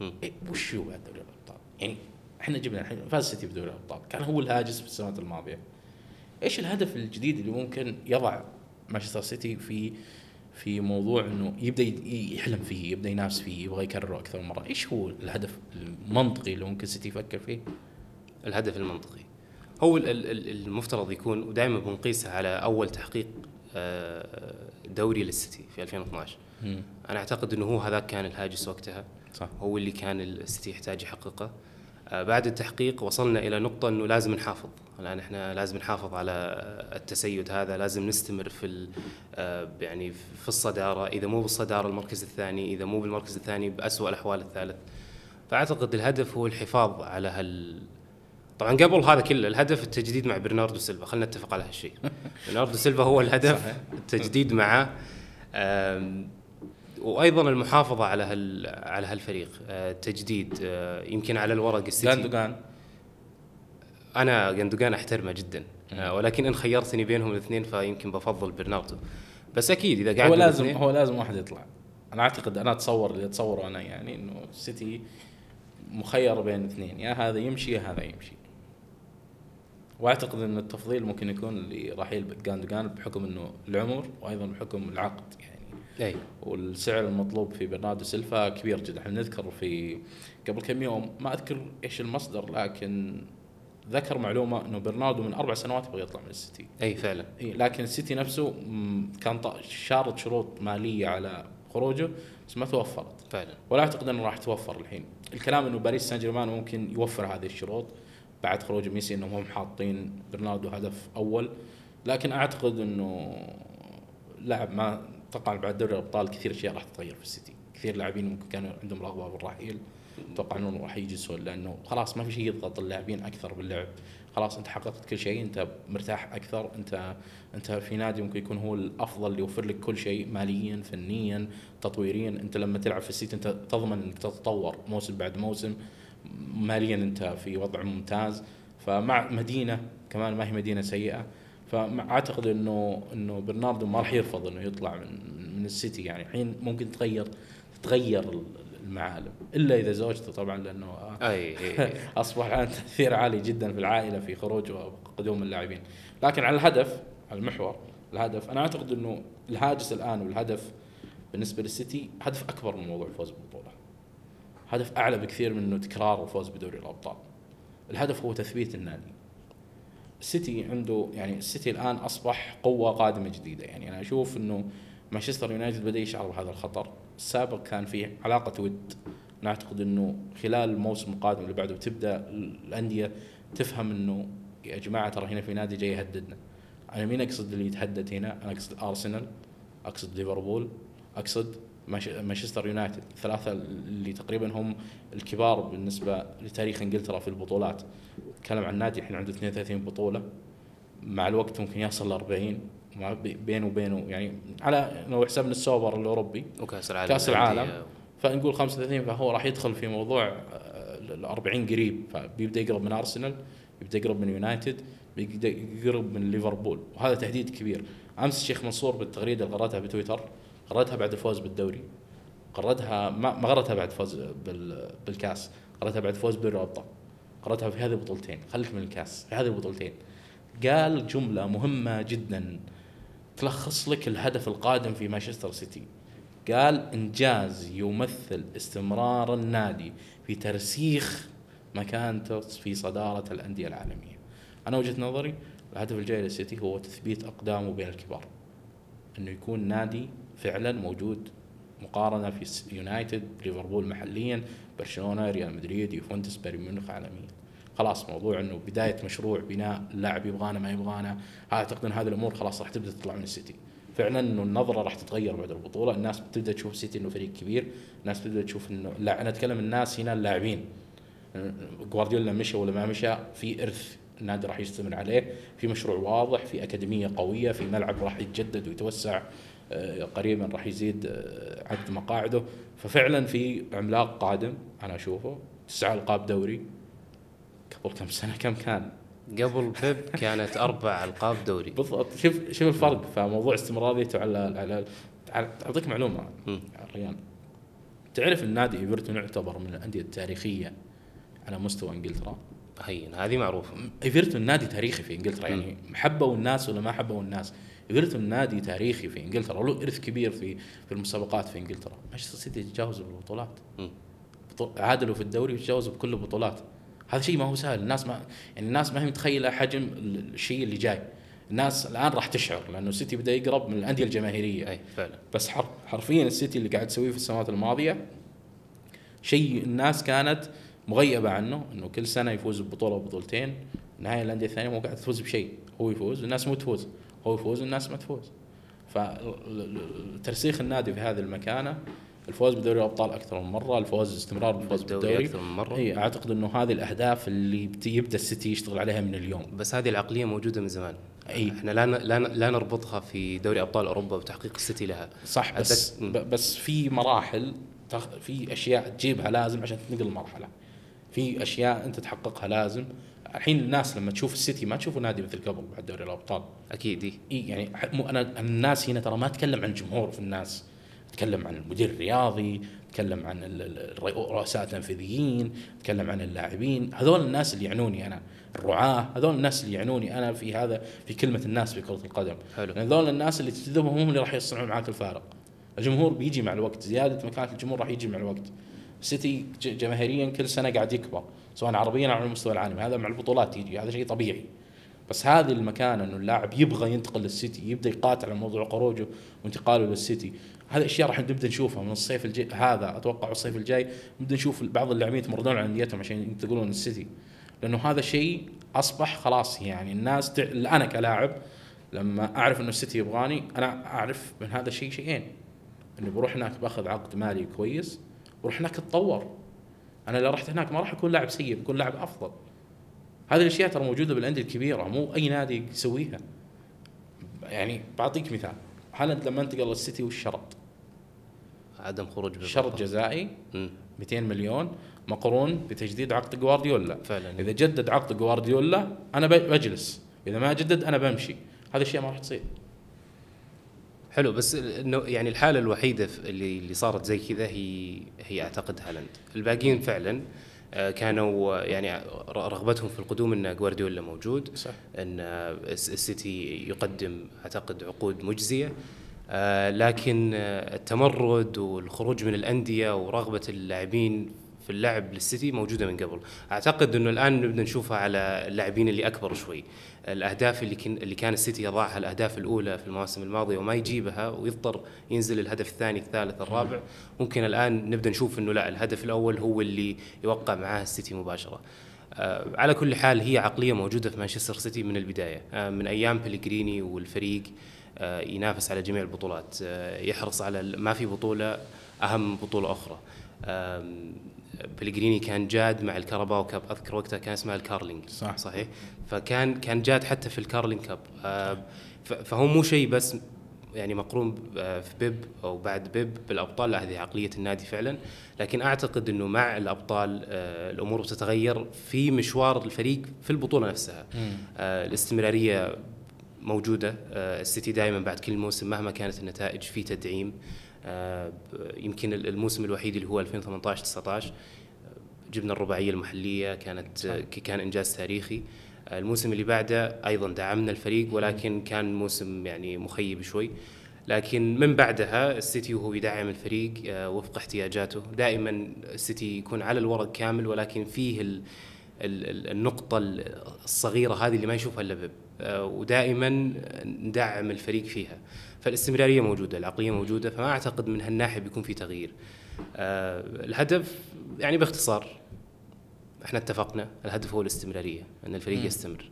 إيه وش هو بعد دوري الأبطال؟ يعني إحنا جبنا الحين فاز سيتي بدوري الأبطال، كان هو الهاجس في السنوات الماضية. إيش الهدف الجديد اللي ممكن يضع مانشستر سيتي في في موضوع إنه يبدأ يحلم فيه، يبدأ ينافس فيه، يبغى يكرره أكثر من مرة، إيش هو الهدف المنطقي اللي ممكن سيتي يفكر فيه؟ الهدف المنطقي. هو ال- ال- ال- المفترض يكون ودائما بنقيسها على أول تحقيق آه، دوري للسيتي في 2012 أنا أعتقد إنه هو هذاك كان الهاجس وقتها. صح. هو اللي كان السيتي يحتاج يحققه. بعد التحقيق وصلنا إلى نقطة إنه لازم نحافظ. الآن إحنا لازم نحافظ على التسيد هذا لازم نستمر في آه، يعني في الصدارة. إذا مو بالصدارة المركز الثاني إذا مو بالمركز الثاني بأسوأ الأحوال الثالث. فأعتقد الهدف هو الحفاظ على هال طبعا قبل هذا كله الهدف التجديد مع برناردو سيلفا. خلينا نتفق على هالشيء. برناردو سيلفا هو الهدف. التجديد معه وأيضا المحافظة على هال على هالفريق آه، تجديد آه، يمكن على الورق السيتي. جوندوجان أنا جوندوجان أحترمه جدا آه، ولكن إن خيرتني بينهم الاثنين فيمكن بفضل برناردو. بس أكيد إذا قاعد هو لازم هو لازم واحد يطلع. أنا أعتقد أنا أتصور اللي اتصوره أنا يعني إنه السيتي مخير بين اثنين يا هذا يمشي يا هذا يمشي. وأعتقد إن التفضيل ممكن يكون لرحيل جوندوجان بحكم إنه العمر وأيضا بحكم العقد. إي. والسعر المطلوب في برناردو سيلفا كبير جدا. إحنا نذكر في قبل كم يوم ما أذكر إيش المصدر لكن ذكر معلومة إنه برناردو من أربع سنوات يبغى يطلع من السيتي. إي فعلا. إيه لكن السيتي نفسه كان شارط شروط مالية على خروجه بس ما توفرت. فعلا. ولا أعتقد إنه راح توفر الحين. الكلام إنه باريس سان جيرمان ممكن يوفر هذه الشروط بعد خروج ميسي إنهم هم حاطين برناردو هدف أول. لكن أعتقد إنه لاعب ما أتوقع بعد دوري الأبطال كثير اشياء راح تتغير في السيتي. كثير لاعبين ممكن كانوا عندهم رغبة بالرحيل أتوقع انهم راح يجلسون لأنه خلاص ما في شيء يضغط اللاعبين أكثر باللعب. خلاص أنت حققت كل شيء أنت مرتاح أكثر أنت أنت في نادي ممكن يكون هو الأفضل اللي يوفر لك كل شيء ماليا فنيا تطويريا. أنت لما تلعب في السيتي أنت تضمن إنك تتطور موسم بعد موسم. ماليا أنت في وضع ممتاز. فمع مدينة كمان ما هي مدينة سيئة. فأعتقد إنه إنه برناردو ما راح يرفض إنه يطلع من من السيتي. يعني الحين ممكن تغير تتغير المعالم إلا إذا زوجته طبعا لأنه أي. أصبح الآن تأثير عالي جدا في العائلة في خروج وقدوم اللاعبين. لكن على الهدف على المحور الهدف أنا أعتقد إنه الهاجس الآن والهدف بالنسبة للسيتي هدف أكبر من موضوع الفوز بالبطولة. هدف أعلى بكثير من إنه تكرار الفوز بدوري الأبطال. الهدف هو تثبيت النادي. السيتي عنده يعني السيتي الآن أصبح قوة قادمة جديدة. يعني أنا أشوف إنه مانشستر يونايتد بدأ يشعر بهذا الخطر. السابق كان في علاقة ود نعتقد إنه خلال الموسم القادم اللي بعده تبدأ الأندية تفهم إنه يا جماعة ترى هنا في نادي جاي يهددنا. أنا مين أقصد اللي يتهدد هنا؟ أنا أقصد ارسنال أقصد ليفربول أقصد مانشستر يونايتد. الثلاثه اللي تقريبا هم الكبار بالنسبة لتاريخ إنجلترا في البطولات. نتكلم عن نادي الحين عنده 32 بطولة. مع الوقت ممكن يصل ل 40 وما بي- بينه وبينه يعني على لو حسبنا السوبر الأوروبي وكاس العالم كأس. العالم فنقول 35 فهو راح يدخل في موضوع آه، ال 40 قريب. فبيبدأ يقرب من أرسنال يبدا يقرب من يونايتد بيبدأ يقرب من ليفربول. وهذا تهديد كبير. أمس الشيخ منصور بالتغريدة اللي قرأتها بتويتر قرأتها بعد الفوز بالدوري. قرأتها ما قرأتها بعد فوز بال- بالكاس قرأتها بعد فوز بدوري الابطال قرأتها في هذه البطولتين. خليك من الكاس في هذه البطولتين. قال جملة مهمة جدا تلخص لك الهدف القادم في مانشستر سيتي. قال إنجاز يمثل استمرار النادي في ترسيخ مكانته في صدارة الأندية العالمية. أنا وجهة نظري الهدف الجاي للسيتي هو تثبيت أقدامه بين الكبار. إنه يكون نادي فعلا موجود مقارنة في يونايتد ليفربول محليا برشلونة ريال مدريد يوفنتوس بايرن ميونخ عالميا. خلاص موضوع إنه بداية مشروع بناء اللاعب يبغانا ما يبغانا اعتقد ان هذه الأمور خلاص راح تبدأ تطلع من السيتي. فعلا إنه النظرة راح تتغير بعد البطولة. الناس بتبدأ تشوف السيتي إنه فريق كبير. الناس بتبدأ تشوف إنه لا أنا أتكلم الناس هنا اللاعبين. جوارديولا مشى ولا ما مشى في إرث النادي راح يستمر عليه. في مشروع واضح في أكاديمية قوية في ملعب راح يتجدد ويتوسع. قريبا راح يزيد آه، عدد مقاعده. ففعلا في عملاق قادم أنا أشوفه تسعة ألقاب دوري. قبل كم سنة؟ كم كان؟ قبل بيب كانت أربع ألقاب دوري. بالضبط. شوف شوف الفرق. فموضوع استمراريته على على أعطيك معلومة. ريان تعرف النادي إيفرتون يعتبر من الأندية التاريخية على مستوى إنجلترا؟ هين هذه معروفة. إيفرتون نادي تاريخي في إنجلترا يعني حبوا الناس ولا ما حبوا الناس. ايفرتون نادي تاريخي في إنجلترا وله إرث كبير في في المسابقات في إنجلترا. مانشستر سيتي يتجاوزوا بالبطولات عادلوا في الدوري وتجاوزوا بكل البطولات. هذا شيء ما هو سهل. الناس ما يعني الناس ما هي متخيلة حجم ال- الشيء اللي جاي. الناس الآن راح تشعر لأنه السيتي بدأ يقرب من الأندية الجماهيرية. أي فعلا. بس حر حرفيا السيتي اللي قاعد تسويه في السنوات الماضية شيء الناس كانت مغيبة عنه إنه كل سنة يفوز ببطولة وبطولتين. نهاية الأندية الثانية مو قاعد تفوز بشيء. هو يفوز والناس مو تفوز. هو يفوز والناس ما تفوز. فترسيخ النادي في هذه المكانة الفوز بدوري الأبطال أكثر من مرة الفوز الاستمرار بالفوز بالدوري بالدوري. أكثر من مرة. إي أعتقد إنه هذه الأهداف اللي يبدأ السيتي يشتغل عليها من اليوم. بس هذه العقلية موجودة من زمان. إي. إحنا لا لا لا نربطها في دوري أبطال أوروبا بتحقيق السيتي لها. صح بس بس في مراحل في أشياء تجيبها لازم عشان تنقل المرحلة. في أشياء أنت تحققها لازم الحين الناس لما تشوف السيتي ما تشوفوا نادي مثل قبل بعد دوري الأبطال. أكيد. إي. يعني أنا الناس هنا ترى ما اتكلم عن الجمهور في الناس. أتكلم عن المدير الرياضي أتكلم عن ال- ال- الرؤساء التنفيذيين أتكلم عن اللاعبين. هذول الناس اللي يعنوني أنا. الرعاة هذول الناس اللي يعنوني أنا في هذا في كلمة الناس في كرة القدم. حلو. لأن هذول الناس اللي تجذبهم هم اللي راح يصنعون معاك الفارق. الجمهور بيجي مع الوقت. زيادة مكانة الجمهور راح يجي مع الوقت. السيتي جماهيريا كل سنة قاعد يكبر. سواء عربيا أو على المستوى العالمي. هذا مع البطولات يجي هذا شيء طبيعي. بس هذه المكانة إنه اللاعب يبغى ينتقل للسيتي يبدأ يقاتل على موضوع خروجه وانتقاله للسيتي. هذه أشياء راح نبدأ نشوفها من الصيف الجاي هذا أتوقع الصيف الجاي. نبدأ نشوف بعض اللاعبين يتمردون على أنديتهم عشان ينتقلون للسيتي. لأنه هذا شيء أصبح خلاص يعني الناس تع... أنا كلاعب لما أعرف إنه السيتي يبغاني أنا أعرف من هذا الشيء شيئين. اني بروح هناك بأخذ عقد مالي كويس بروح هناك أتطور. أنا لو رحت هناك ما راح اكون لاعب سيء بكون لاعب أفضل هذه الأشياء ترى موجودة بالأندية الكبيرة مو أي نادي يسويها يعني بعطيك مثال هالاند لما انتقل للسيتي وش شرط؟ عدم خروج. شرط جزائي مم. 200 مليون مقرون بتجديد عقد جوارديولا فعلا إذا جدد عقد جوارديولا أنا بجلس إذا ما جدد أنا بمشي هذه الأشياء ما راح تصير حلو بس إنه يعني الحالة الوحيدة اللي اللي صارت زي كذا هي هي أعتقد هالاند. الباقيين فعلا آه، كانوا يعني رغبتهم في القدوم إن جوارديولا موجود صح. إن الس- السيتي يقدم أعتقد عقود مجزية آه، لكن آه، التمرد والخروج من الأندية ورغبة اللاعبين في اللعب للسيتي موجودة من قبل. أعتقد إنه الآن نبدأ نشوفها على اللاعبين اللي أكبر شوي. الأهداف اللي كان اللي كان السيتي يضعها الأهداف الأولى في المواسم الماضية وما يجيبها ويضطر ينزل الهدف الثاني الثالث الرابع. ممكن الآن نبدأ نشوف إنه لا الهدف الأول هو اللي يوقع معاه السيتي مباشرة. آه، على كل حال هي عقلية موجودة في مانشستر سيتي من البداية. آه، من أيام بليغريني والفريق آه، ينافس على جميع البطولات. يحرص على ما في بطولة أهم بطولة أخرى. آم، بليغريني كان جاد مع ال Carabao Cup. أذكر وقتها كان اسمها ال Carling. صح. صحيح؟ فكان كان جاد حتى في ال Carling Cup. آه، فهو مو شيء بس يعني مقرون آه، في بيب أو بعد بيب بالأبطال. لا هذه عقلية النادي فعلا. لكن أعتقد إنه مع الأبطال آه، الأمور بتتغير في مشوار الفريق في البطولة نفسها. الاستمرارية موجودة. السيتي دائما بعد كل موسم مهما كانت النتائج في تدعيم. يمكن الموسم الوحيد اللي هو 2018 19 جبنا الرباعية المحلية كانت آه، كان إنجاز تاريخي. آه، الموسم اللي بعده أيضا دعمنا الفريق ولكن كان موسم يعني مخيب شوي. لكن من بعدها السيتي وهو يدعم الفريق آه، وفق احتياجاته. دائما السيتي يكون على الورق كامل ولكن فيه ال ال- ال- النقطة الصغيرة هذه اللي ما يشوفها إلا بيب. آه، ودائما ندعم الفريق فيها. فالاستمرارية موجودة العقلية موجودة فما أعتقد من هالناحية بيكون في تغيير. آه، الهدف يعني باختصار إحنا اتفقنا الهدف هو الاستمرارية إن الفريق مم. يستمر.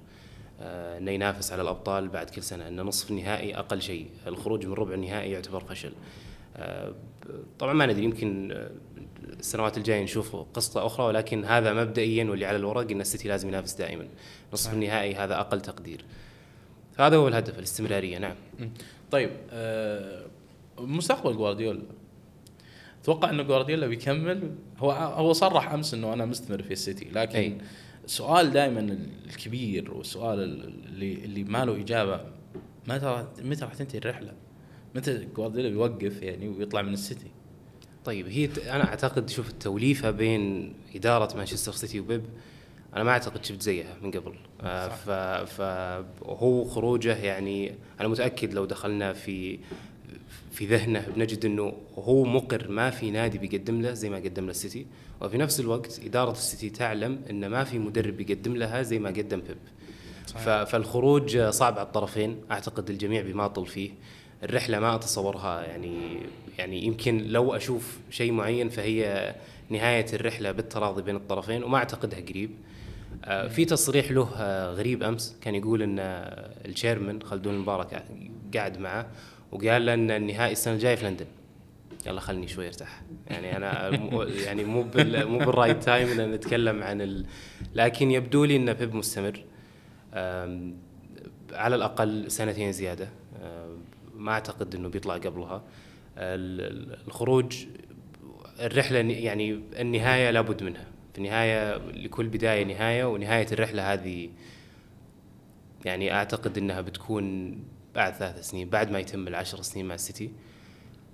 آه، إنه ينافس على الأبطال بعد كل سنة ان نصف النهائي أقل شيء الخروج من ربع النهائي يعتبر فشل. آه، طبعا ما ندري يمكن السنوات الجاية نشوف قصة أخرى ولكن هذا مبدئيا واللي على الورق إن السيتي لازم ينافس دائما. نصف صحيح. النهائي هذا أقل تقدير. هذا هو الهدف الاستمرارية نعم. طيب آه مستقبل جوارديولا أتوقع إنه جوارديولا بيكمل هو هو صرح أمس إنه أنا مستمر في السيتي لكن أي. السؤال دائما الكبير والسؤال اللي اللي ما له إجابة متى متى راح تنتهي الرحلة؟ متى جوارديولا بيوقف يعني ويطلع من السيتي؟ طيب هي أنا أعتقد شوف التوليفة بين إدارة مانشستر سيتي وبيب أنا ما أعتقد شفت زيها من قبل. آه، فهو خروجه يعني أنا متأكد لو دخلنا في في ذهنه بنجد إنه هو مقر ما في نادي بيقدم له زي ما قدم له السيتي. وفي نفس الوقت إدارة السيتي تعلم ان ما في مدرب بيقدم لها زي ما قدم بيب. ف- فالخروج صعب على الطرفين. أعتقد الجميع بيماطل فيه. الرحلة ما أتصورها يعني يعني يمكن لو أشوف شيء معين فهي نهاية الرحلة بالتراضي بين الطرفين وما أعتقدها قريب. في تصريح له آه، غريب أمس. كان يقول إن آه، ال chairman خلدون المبارك قاعد معه وقال له إن النهائي السنة الجاية في لندن. يلا خلني شوي أرتاح. يعني أنا يعني مو مو بال right time إن نتكلم عن ال لكن يبدو لي إن بيب مستمر. على الأقل سنتين زيادة. ما أعتقد إنه بيطلع قبلها. ال- ال- الخروج الرحلة يعني النهاية لابد منها. في النهايه لكل بداية نهاية ونهاية الرحلة هذه يعني أعتقد إنها بتكون بعد ثلاث سنين بعد ما يتم العشر سنين مع السيتي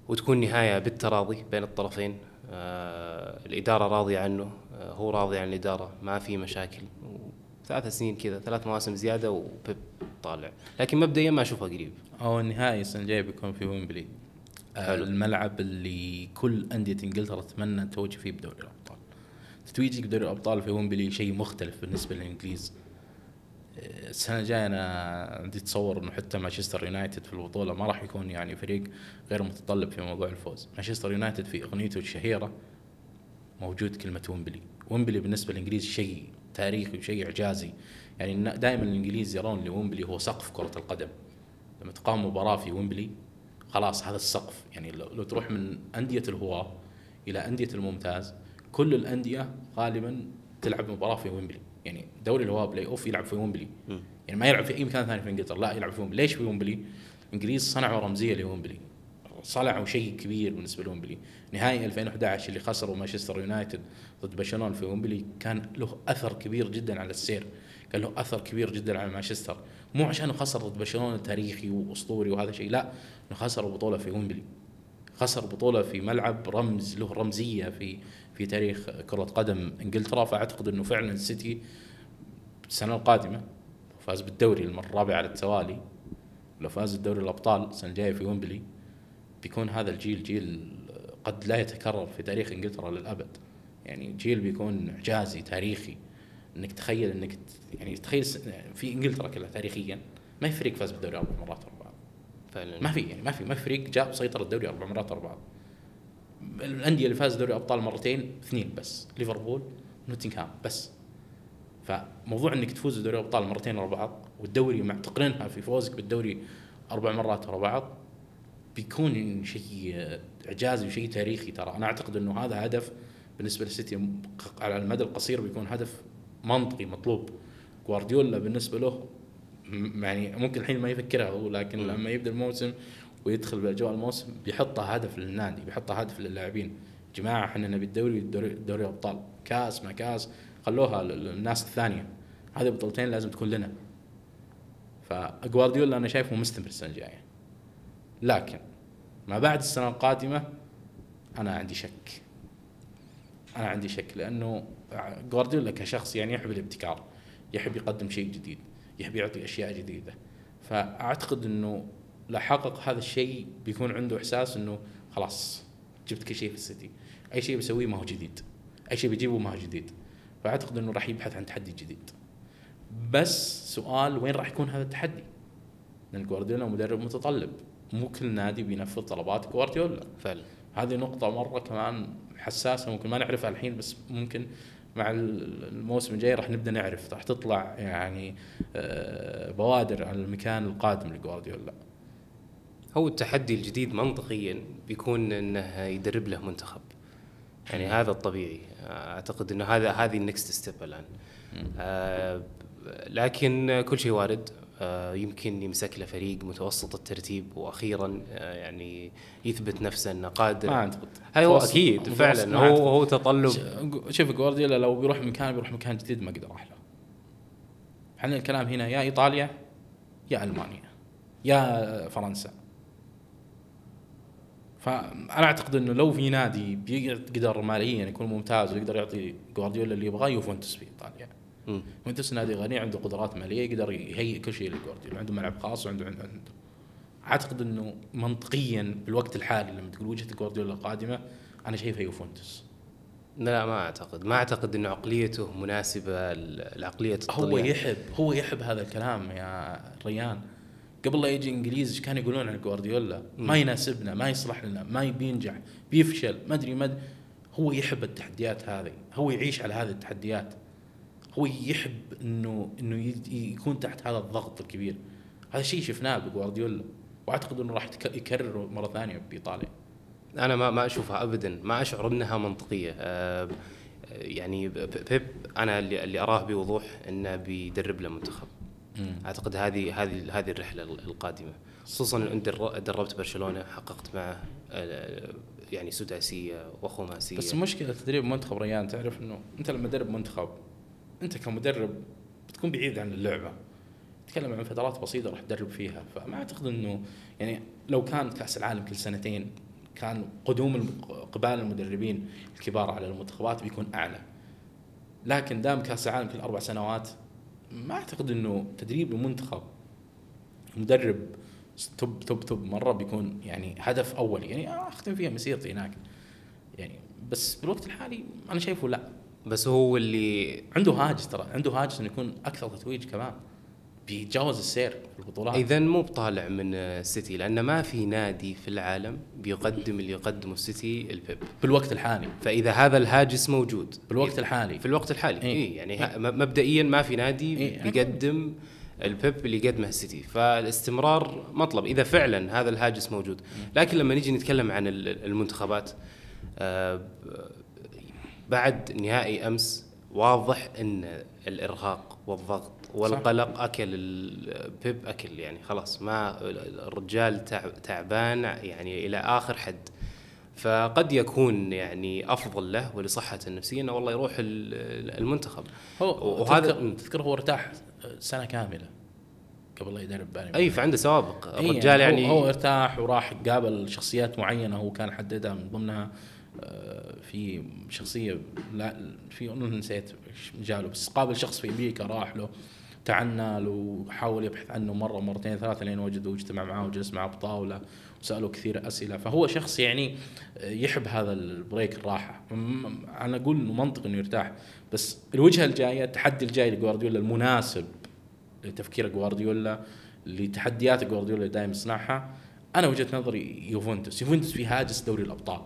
وتكون نهاية بالتراضي بين الطرفين. آه الإدارة راضية عنه آه هو راضي عن الإدارة ما في مشاكل. ثلاث سنين كذا ثلاث مواسم زيادة وبيب طالع لكن مبدئيا ما أشوفها قريب. هو النهائي السنة الجاية بيكون في ويمبلي. آه،. الملعب اللي كل أندية إنجلترا تتمنى تتوج فيه بدوري الأبطال. تتويجك بدوري الأبطال في ويمبلي شيء مختلف بالنسبة للإنجليز. السنة الجاية أنا عندي تصور إنه حتى مانشستر يونايتد في البطولة ما راح يكون يعني فريق غير متطلب في موضوع الفوز. مانشستر يونايتد في أغنيته الشهيرة موجود كلمة ويمبلي. ويمبلي بالنسبة للإنجليز شيء تاريخي وشيء إعجازي. يعني دائما الإنجليز يرون لويمبلي هو سقف كرة القدم. لما تقام مباراة في ويمبلي خلاص هذا السقف. يعني لو تروح من أندية الهواة إلى أندية الممتاز كل الأندية غالبا تلعب مباراة في ويمبلي. يعني دوري الهواه playoff يلعب في ويمبلي. يعني ما يلعب في أي مكان ثاني في إنجلترا. لا يلعب في ويمبلي. ليش في ويمبلي؟ الانجليز صنعوا رمزية لويمبلي. صنعوا شيء كبير بالنسبة لويمبلي. نهائي 2011 اللي خسروا مانشستر يونايتد ضد برشلونه في ويمبلي كان له أثر كبير جدا على السير. كان له أثر كبير جدا على مانشستر. مو عشان خسر ضد برشلونه تاريخي وأسطوري وهذا شيء لا. خسروا بطولة في ويمبلي. خسر بطولة في ملعب رمز له رمزية في في تاريخ كرة قدم إنجلترا فأعتقد إنه فعلا السيتي السنة القادمة فاز بالدوري المرة الرابعة على التوالي لو فاز الدوري الأبطال السنة الجاية في ويمبلي بيكون هذا الجيل جيل قد لا يتكرر في تاريخ إنجلترا للأبد. يعني جيل بيكون إعجازي تاريخي. إنك تخيل إنك يعني تخيل في إنجلترا كلها تاريخيا ما في فريق فاز بالدوري أربع مرات ورا بعض. فعلا. ما في يعني ما في ما في فريق جاء وسيطر الدوري أربع مرات ورا بعض. الأندية اللي فاز دوري أبطال مرتين اثنين بس ليفربول ونوتنغهام بس. فموضوع إنك تفوز بدوري الابطال مرتين ورا بعض والدوري معتقلينها في فوزك بالدوري أربع مرات ورا بعض بيكون شيء إعجازي وشيء تاريخي ترى. أنا أعتقد إنه هذا هدف بالنسبة للسيتي على المدى القصير بيكون هدف منطقي مطلوب. جوارديولا بالنسبة له يعني ممكن الحين ما يفكرها هو لكن. لما يبدأ الموسم ويدخل باجواء الموسم بيحطها هدف للنادي بيحطها هدف للاعبين. جماعة إحنا نبي الدوري دوري, أبطال. كاس ما كاس خلوها لل- للناس الثانية. هذه بطولتين لازم تكون لنا. فجوارديولا أنا شايفه مستمر السنة الجاية. لكن ما بعد السنة القادمة أنا عندي شك. أنا عندي شك لأنه جوارديولا كشخص يعني يحب الابتكار يحب يقدم شيء جديد يحب يعطي أشياء جديدة. فأعتقد إنه لو حقق هذا الشيء بيكون عنده إحساس إنه خلاص جبت كل شيء في السيتي. أي شيء بسويه ما هو جديد. أي شيء بيجيبه ما هو جديد. فأعتقد إنه راح يبحث عن تحدي جديد. بس سؤال وين راح يكون هذا التحدي؟ لأن جوارديولا مدرب متطلب. مو كل نادي بينفذ طلبات جوارديولا فعلا. هذه نقطة مرة كمان حساسة ممكن ما نعرفها الحين بس ممكن مع الموسم الجاي راح نبدأ نعرف. راح تطلع يعني آه، بوادر عن المكان القادم لجوارديولا هو التحدي الجديد منطقيا بيكون إنه يدرب له منتخب. يعني هذا الطبيعي. أعتقد إنه هذا هذه ال next step الآن. آه لكن كل شيء وارد. آه يمكن يمسك له فريق متوسط الترتيب وأخيرا آه يعني يثبت نفسه إنه قادر. ما أعتقد. هو أكيد فعلا. هو. هو تطلب شوف جوارديولا لو بيروح مكان بيروح مكان جديد ما أقدر أروح له إحنا الكلام هنا يا إيطاليا يا ألمانيا يا فرنسا. فأنا أعتقد إنه لو في نادي بيقدر ماليا يكون ممتاز ويقدر يعطي جوارديولا اللي يبغاه يوفنتوس في إيطاليا. يوفنتوس نادي غني عنده قدرات مالية يقدر يهيئ كل شيء لجوارديولا. عنده ملعب خاص وعنده عنده, عنده. أعتقد إنه منطقيا بالوقت الحالي لما تقول وجهة جوارديولا القادمة أنا شايفها يوفنتوس. لا ما أعتقد. ما أعتقد إنه عقليته مناسبة لعقلية هو الطليان. يحب هو يحب هذا الكلام يا ريان. قبل لا يجي إنجليز إيش كانوا يقولون عن جوارديولا؟ ما يناسبنا ما يصلح لنا ما بينجح بيفشل ما أدري ما. هو يحب التحديات هذه هو يعيش على هذه التحديات. هو يحب إنه إنه يكون تحت هذا الضغط الكبير. هذا شيء شفناه بجوارديولا وأعتقد إنه راح يكرره مرة ثانية بايطاليا أنا ما ما أشوفها ابدا ما أشعر إنها منطقية. آه، يعني بيب أنا اللي اللي أراه بوضوح إنه بيدرب له منتخب. أعتقد هذه هذه هذه الرحلة القادمة. خصوصا در- دربت برشلونة حققت معه آه، يعني سداسية وخماسية. بس مشكلة تدريب منتخب ريان تعرف إنه أنت لما تدرب منتخب أنت كمدرب بتكون بعيد عن اللعبة. تتكلم عن فترات بسيطة راح تدرب فيها. فما أعتقد إنه يعني لو كان كأس العالم كل سنتين كان قدوم الم- قبال المدربين الكبار على المنتخبات بيكون أعلى. لكن دام كأس العالم كل أربع سنوات ما أعتقد إنه تدريب المنتخب مدرب توب توب توب مرة بيكون يعني هدف اولي يعني أختم فيها مسيرتي هناك. يعني بس بالوقت الحالي أنا شايفه لا. بس هو اللي عنده هاجس ترى. عنده هاجس إنه يكون أكثر تتويج كمان. بيتجاوز السير في البطولات. اذا مو بطالع من السيتي لأن ما في نادي في العالم بيقدم اللي يقدمه السيتي لبيب. بالوقت الحالي. فإذا هذا الهاجس موجود. بالوقت الحالي. في الوقت الحالي. إيه. إيه يعني م- مبدئيا ما في نادي إيه. بيقدم لبيب اللي يقدمه السيتي. فالاستمرار مطلب إذا فعلا هذا الهاجس موجود. لكن لما نيجي نتكلم عن ال- المنتخبات آه، بعد نهائي أمس واضح إن الإرهاق والضغط والقلق أكل البيب أكل يعني خلاص. ما الرجال تع- تعبان يعني إلى آخر حد. فقد يكون يعني أفضل له ولصحته النفسية إنه والله يروح ال- المنتخب. هو وهذا تذكر, تذكر هو ارتاح سنة كاملة قبل لا يدرب بايرن أي فعنده سوابق. إيه، الرجال يعني هو, هو ارتاح وراح قابل شخصيات معينة هو كان حددها من ضمنها. آه، في شخصية لا في نسيت مجاله بس قابل شخص في أمريكا راح له. تعنى له وحاول يبحث عنه مرة مرتين ثلاثة لين وجده واجتمع معاه وجلس معاه بطاولة وساله كثير أسئلة. فهو شخص يعني يحب هذا البريك الراحة. أنا أقول إنه منطق إنه يرتاح. بس الوجهة الجاية التحدي الجاي لجوارديولا المناسب لتفكير جوارديولا لتحديات جوارديولا اللي دائما يصنعها أنا وجهة نظري يوفنتوس. يوفنتوس في هاجس دوري الأبطال.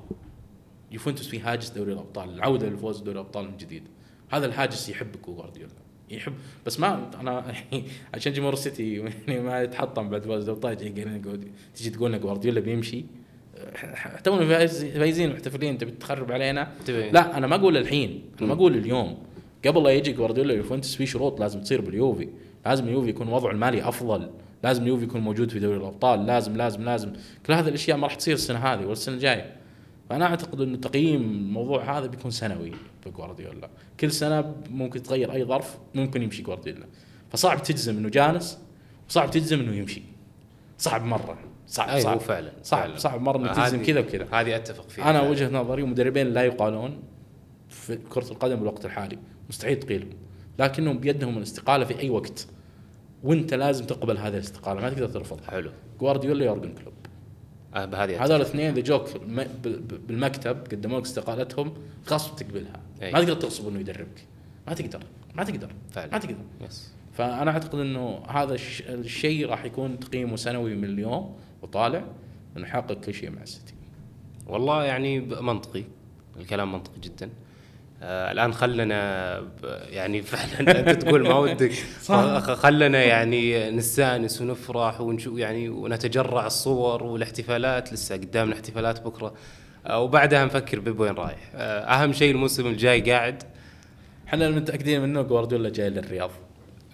يوفنتوس في هاجس دوري الأبطال. العودة للفوز بدوري الأبطال من جديد. هذا الهاجس يحبه جوارديولا. يحب. بس ما أنا عشان جمهور السيتي يعني ما يتحطم بعد فوز الابطال تيجي تقول لنا جوارديولا بيمشي. تونا فايز- فايزين محتفلين. تبي تخرب علينا؟ لا أنا ما أقول الحين. أنا ما أقول اليوم. قبل لا يجي جوارديولا يوفنتوس في شروط لازم تصير باليوفي. لازم اليوفي يكون وضعه المالي أفضل. لازم اليوفي يكون موجود في دوري الأبطال. لازم لازم لازم. كل هذه الأشياء ما راح تصير السنة هذه ولا السنة الجاية. فأنا أعتقد انه تقييم الموضوع هذا بيكون سنوي بجوارديولا كل سنة ممكن تغير أي ظرف ممكن يمشي جوارديولا. فصعب تجزم إنه جالس وصعب تجزم إنه يمشي. صعب مرة. صعب أي صعب فعلا صعب فعلا. صعب مرة انك هذه- تجزم كذا وكذا. هذه أتفق فيها أنا فعلاً. وجهة نظري مدربين لا يقالون في كرة القدم بالوقت الحالي. مستحيل تقيلهم. لكنهم بيدهم الاستقالة في أي وقت. وأنت لازم تقبل هذه الاستقالة ما تقدر ترفضها. حلو. جوارديولا يورجن كلوب. بهذه هذول الاثنين اذا جوك بالمكتب قدموا لك استقالتهم غصب تقبلها. أي. ما تقدر تغصب إنه يدربك. ما تقدر ما تقدر فعلا. ما تقدر. yes فأنا أعتقد إنه هذا الش- الشيء راح يكون تقييمه سنوي من اليوم وطالع انه يحقق كل شيء مع السيتي. والله يعني منطقي. الكلام منطقي جدا. آه الآن خلنا يعني فعلا أنت تقول ما ودك. خلنا يعني نستأنس ونفرح ونشوف يعني ونتجرع الصور والاحتفالات. لسه قدامنا احتفالات بكرة. آه وبعدها نفكر بيب وين رايح. آه أهم شيء الموسم الجاي قاعد. إحنا متأكدين منه جوارديولا جاي للرياض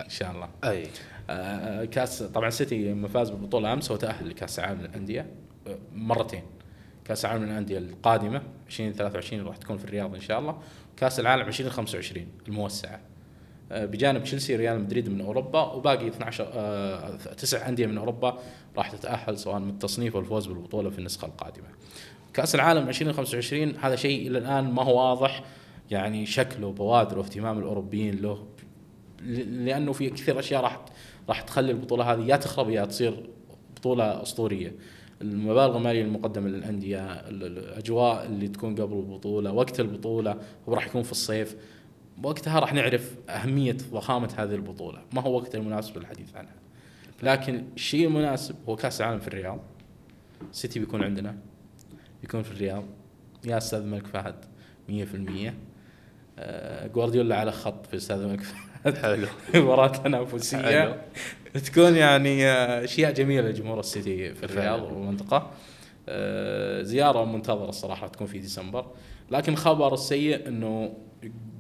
إن شاء الله. أي. آه، كاس طبعا سيتي لما فاز بالبطوله أمس هو تاهل لكأس العالم للأندية. آه، مرتين. كأس العالم للأندية القادمة 2023 راح تكون في الرياض إن شاء الله. كأس العالم 2025 الموسعة. آه، بجانب تشيلسي ريال مدريد من أوروبا وباقي 12 آه، تسع أندية من أوروبا راح تتأهل سواء من التصنيف والفوز بالبطولة في النسخة القادمة. كأس العالم 2025 هذا شيء إلى الآن ما هو واضح يعني شكله بوادره واهتمام الأوروبيين له لأنه في كثير أشياء راح راح تخلي البطولة هذه يا تخرب يا تصير بطولة أسطورية. المبالغ المالية المقدمة للأندية ال- الأجواء اللي تكون قبل البطولة وقت البطولة هو راح يكون في الصيف. وقتها راح نعرف أهمية ضخامة هذه البطولة. ما هو وقت المناسب للحديث عنها. لكن الشيء المناسب هو كأس العالم في الرياض. سيتي بيكون عندنا. بيكون في الرياض. يا أستاذ ملك فهد 100% آه، جوارديولا على خط في أستاذ ملك فهد. حلو. مباراة تنافسية. حلو. تكون يعني آه، أشياء جميلة لجمهور السيتي في الرياض فعلا. والمنطقة. آه، زيارة منتظرة الصراحة راح تكون في ديسمبر. لكن الخبر السيء إنه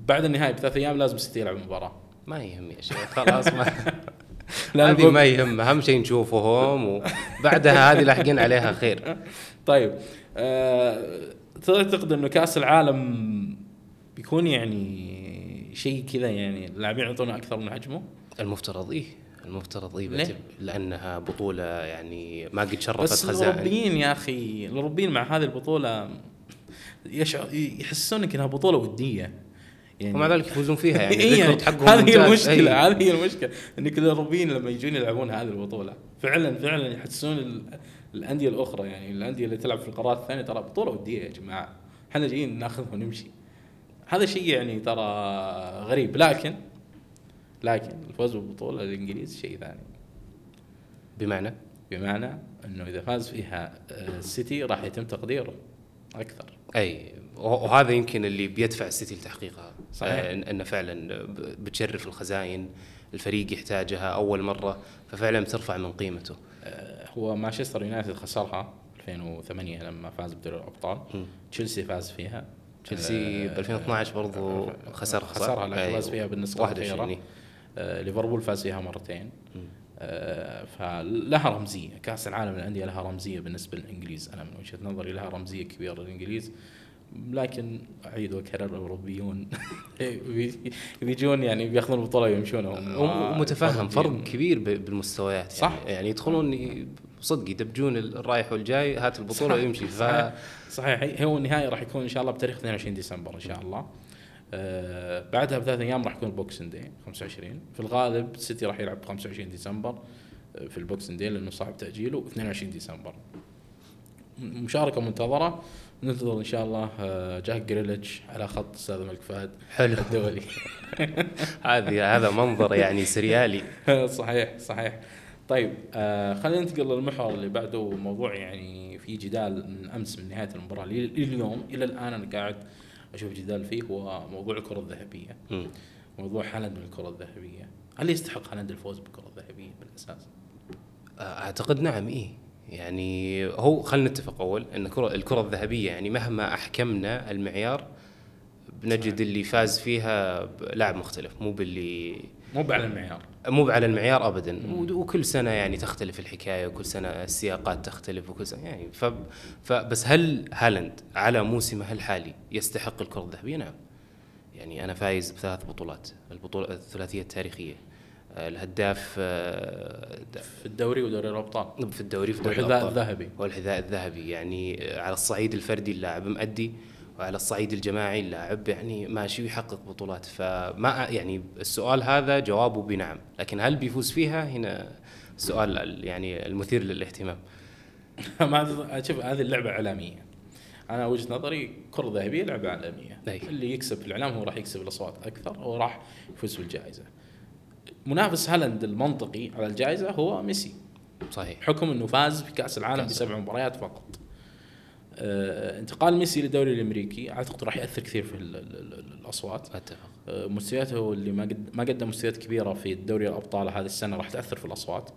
بعد النهاية بثلاث أيام لازم السيتي يلعب مباراة ما يهم يا شيخ خلاص ما لا هذه ما يهم. أهم شيء نشوفهم وبعدها هذه لاحقين عليها خير. طيب آه، تعتقد إنه كأس العالم بيكون يعني شيء كذا يعني اللاعبين يعطونا أكثر من حجمه؟ المفترض إيه المفترض إيه لأنها بطولة يعني ما قد شرفت بس خزائن. الأوروبيين يا أخي الأوروبيين مع هذه البطولة يشعر يحسونك إنها بطولة ودية. يعني ومع ذلك يفوزون فيها يعني إيه الريكورد حقهم هذه هي. المشكلة أي. هذه هي المشكلة انك الأوروبيين لما يجون يلعبون هذه البطولة فعلا فعلا يحسون ال- الأندية الأخرى. يعني الأندية اللي تلعب في القارات الثانية ترى بطولة ودية يا جماعة. إحنا جايين ناخذها ونمشي. هذا شيء يعني ترى غريب. لكن لكن الفوز بالبطولة الإنجليز شيء ثاني. بمعنى؟ بمعنى إنه إذا فاز فيها آه، السيتي راح يتم تقديره أكثر. أي وه- وهذا يمكن اللي بيدفع السيتي لتحقيقها. صحيح. آه، إنه فعلا بتشرف الخزاين الفريق يحتاجها أول مرة ففعلا بترفع من قيمته. آه، هو مانشستر يونايتد خسرها 2008 لما فاز بدوري الأبطال. تشيلسي فاز فيها. تشيلسي آه، ب 2012 برضو خسرها صح؟ خسرها لكن. فاز فيها بالنسخه 21 الأخيرة إيه. آه، ليفربول فاز فيها مرتين. آه، فلها رمزية كأس العالم للأندية لها رمزية بالنسبة للإنجليز أنا من وجهة نظري لها رمزية كبيرة للإنجليز لكن أعيد واكرر الأوروبيون بيجون يعني بياخذون البطولة ويمشون هم ومتفهم فرق. كبير بالمستويات صح. يعني, يعني يدخلون صدق يدبجون الرايح والجاي هات البطولة صح. ويمشي. ف صحيح. صحيح. هو النهائي راح يكون إن شاء الله بتاريخ 22 ديسمبر إن شاء الله. آه بعدها بثلاث أيام راح يكون Boxing Day 25 في الغالب السيتي راح يلعب 25 ديسمبر آه، في ال Boxing Day لأنه صعب تأجيله 22 ديسمبر. مشاركة منتظرة. ننتظر إن شاء الله آه، جاك جريليتش على خط استاد الملك فهد حلو. الدولي. هذه هذا منظر يعني سريالي. صحيح صحيح. طيب آه خلينا ننتقل للمحور اللي بعده. موضوع يعني في جدال من أمس من نهاية المباراة لل- لليوم. إلى الآن أنا قاعد أشوف جدال فيه هو موضوع الكرة الذهبية. مم. موضوع هالاند بالكرة الذهبية. هل يستحق هالاند الفوز بالكرة الذهبية بالأساس؟ أعتقد نعم إيه. يعني هو خلينا نتفق أول إن كرة الكرة الذهبية يعني مهما أحكمنا المعيار بنجد اللي فاز فيها لاعب مختلف مو باللي مو على المعيار مو على المعيار ابدا وكل سنة يعني تختلف الحكاية وكل سنة السياقات تختلف وكل سنة يعني ف فبس هل هالاند على موسمه الحالي يستحق الكرة الذهبية؟ نعم. يعني أنا فايز بثلاث بطولات، البطولة الثلاثية التاريخية. آه، الهداف آه، في الدوري ودوري الأبطال في الدوري في دوري والحذاء. الذهبي والحذاء الذهبي يعني على الصعيد الفردي اللاعب مؤدي وعلى الصعيد الجماعي اللاعب يعني ماشي ويحقق بطولات. فما يعني السؤال هذا جوابه بنعم لكن هل بيفوز فيها؟ هنا سؤال ال- يعني المثير للاهتمام. ما شوف هذه اللعبة اعلاميه أنا وجهة نظري كرة ذهبية لعبة اعلاميه أي. اللي يكسب في الإعلام هو راح يكسب الأصوات أكثر وراح يفوز بالجائزه منافس هالاند المنطقي على الجائزة هو ميسي. صحيح. بحكم إنه فاز في كأس العالم بسبع مباريات فقط. انتقال ميسي للدوري الأمريكي أعتقد راح يأثر كثير في ال- ال- ال- الأصوات أتفق آه، مستوياته اللي ما قد ما قدم مستويات كبيرة في الدوري الأبطال هذه السنة راح تأثر في الأصوات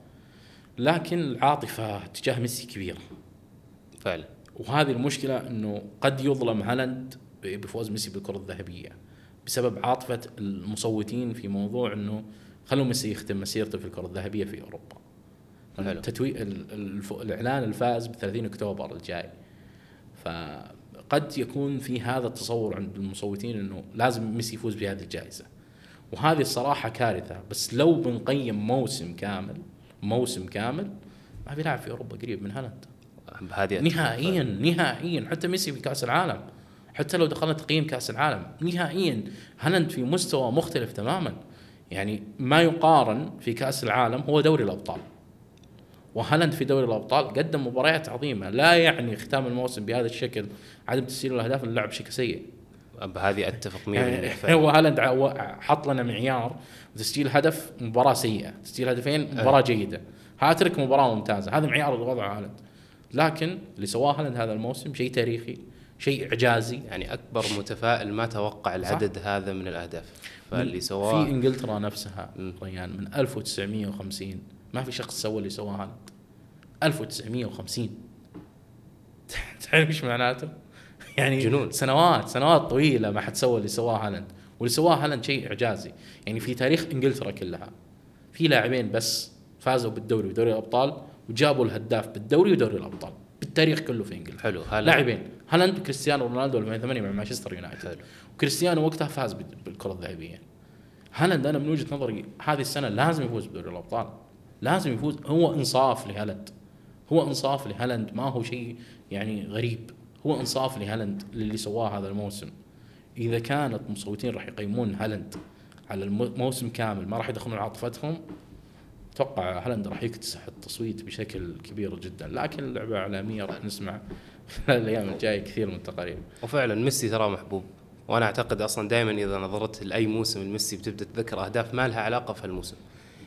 لكن العاطفة تجاه ميسي كبيرة فعلا وهذه المشكلة إنه قد يظلم هالاند بفوز ميسي بالكرة الذهبية بسبب عاطفة المصوتين في موضوع إنه خلوا ميسي يختم مسيرته في الكرة الذهبية في أوروبا. حلو. تتوي ال- الف- الإعلان الفائز ب 30 أكتوبر الجاي. فقد يكون في هذا التصور عند المصوتين إنه لازم ميسي يفوز بهذه الجائزة. وهذه الصراحة كارثة بس لو بنقيم موسم كامل موسم كامل ما في لاعب في أوروبا قريب من هالاند. بهذه. نهائيا نهائيا حتى ميسي في كأس العالم حتى لو دخلنا تقييم كأس العالم نهائيا هالاند في مستوى مختلف تماما يعني ما يقارن في كأس العالم هو دوري الأبطال وهالاند في دوري الأبطال قدم مباريات عظيمة. لا يعني ختام الموسم بهذا الشكل عدم تسجيل الأهداف انه لعب شيء سيء بهذه أتفق 100% يعني فعلا. هو هالاند حط لنا معيار تسجيل هدف مباراة سيئة. تسجيل هدفين مباراة جيدة. هاترك مباراة ممتازة. هذا معيار اللي وضعه هالاند. لكن اللي سواه هالاند هذا الموسم شيء تاريخي شيء إعجازي. يعني أكبر متفائل ما توقع العدد هذا من الأهداف. فاللي في سواه إنجلترا نفسها. ريان من 1950 ما في شخص سوى اللي سواه هالاند 1950 تعرف إيش معناته؟ يعني جنون. سنوات سنوات طويلة ما حد سوى اللي سواه هالاند. واللي سواه هالاند شيء إعجازي. يعني في تاريخ إنجلترا كلها. في لاعبين بس فازوا بالدوري ودوري الأبطال وجابوا الهداف بالدوري ودوري الأبطال. بالتاريخ كله في إنجلترا. حلو. هلا لاعبين. هالاند وكريستيانو رونالدو 2008 مع مانشستر يونايتد. حلو. وكريستيانو وقتها فاز بال- بالكرة الذهبية. هالاند أنا من وجهة نظري هذه السنة لازم يفوز بدوري الأبطال. لازم يفوز. هو انصاف لهالاند. هو انصاف لهالاند. ما هو شيء يعني غريب. هو انصاف لهالاند للي سواه هذا الموسم. إذا كانت مصوتين راح يقيمون هالاند على الموسم كامل ما راح يدخلون عاطفتهم أتوقع هالاند راح يكتسح التصويت بشكل كبير جدا. لكن اللعبه إعلامية راح نسمع خلال الأيام الجاية كثير من التقارير. وفعلا ميسي ترى محبوب. وأنا أعتقد أصلا دائما إذا نظرت لأي موسم لميسي بتبدأ تذكر أهداف ما لها علاقة في هالموسم.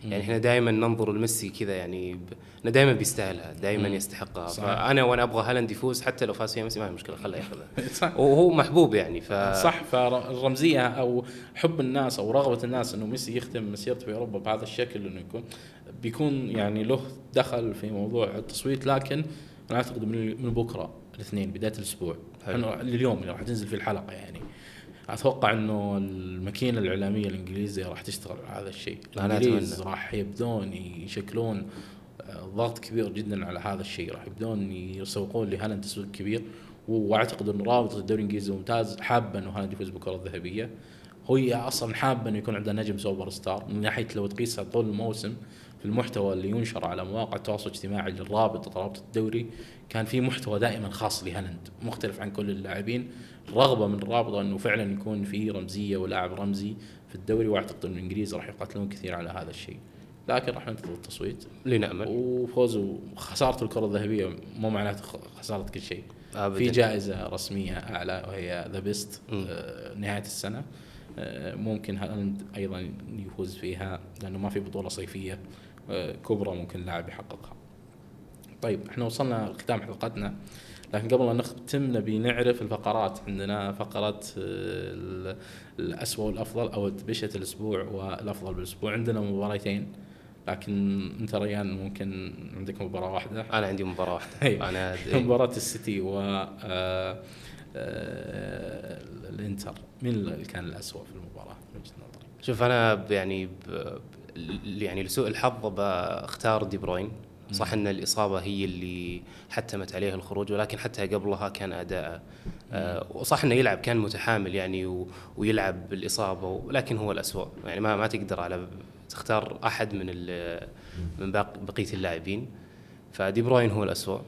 يعني إحنا دائما ننظر لميسي كذا يعني ب... دائما بيستاهلها دائما. يستحقها. صحيح. فأنا وأنا أبغى هالاند يفوز حتى لو فاز فيها ميسي ما في مشكلة خله ياخذها. وهو محبوب يعني ف صح فالرمزية أو حب الناس أو رغبة الناس إنه ميسي يختم مسيرته في أوروبا بهذا الشكل إنه يكون بيكون يعني له دخل في موضوع التصويت. لكن أنا اعتقد من بكرة الاثنين بداية الأسبوع. اليوم اللي راح تنزل في الحلقة يعني. أتوقع إنه الماكينة الإعلامية الإنجليزية راح تشتغل على هذا الشيء. الإنجليز. راح يبدون يشكلون آه، ضغط كبير جدا على هذا الشيء. راح يبدون يسوقون لهالاند تسويق كبير. وأعتقد إنه رابطه الدوري الإنجليزي الممتاز حابه إنه هالاند يفوز بالكره الذهبية. هي أصلا حابه إنه يكون عندها نجم سوبر ستار من ناحية لو تقيسها طول الموسم في المحتوى اللي ينشر على مواقع التواصل الاجتماعي للرابطه رابطه الدوري كان في محتوى دائما خاص لهالاند مختلف عن كل اللاعبين رغبة من الرابطة إنه فعلا يكون في رمزية ولاعب رمزي في الدوري وأعتقد إنه الإنجليز راح يقاتلون كثير على هذا الشيء لكن راح ننتظر التصويت لنأمل وفوزه وخسارة الكرة الذهبية مو معناته خسارة كل شيء أبداً. في جائزة رسمية أعلى وهي The Best مم. نهاية السنة آه، ممكن هالاند أيضا يفوز فيها لأنه ما في بطولة صيفية آه، كبرى ممكن اللاعب يحققها. طيب إحنا وصلنا لختام حلقتنا لكن قبل ما نختم نبي نعرف الفقرات. عندنا فقرة آه، ال- الأسوأ والأفضل أو دبشة الأسبوع والأفضل بالأسبوع. عندنا مباراتين لكن أنت ريان ممكن عندك مباراة واحدة؟ أنا عندي مباراة واحدة. أيوة. أنا مباراة السيتي و آه، آه، الإنتر. مين اللي كان الاسوء في المباراة من نظرك؟ شوف أنا ب- يعني ب- يعني لسوء الحظ بختار دي بروين. صح إن الإصابة هي اللي حتمت عليه الخروج ولكن حتى قبلها كان اداءه آه، وصح إنه يلعب كان متحامل يعني و- ويلعب بالإصابة ولكن هو الاسوء يعني ما ما تقدر على تختار أحد من ال- من باق- بقية اللاعبين. فدي بروين هو الاسوء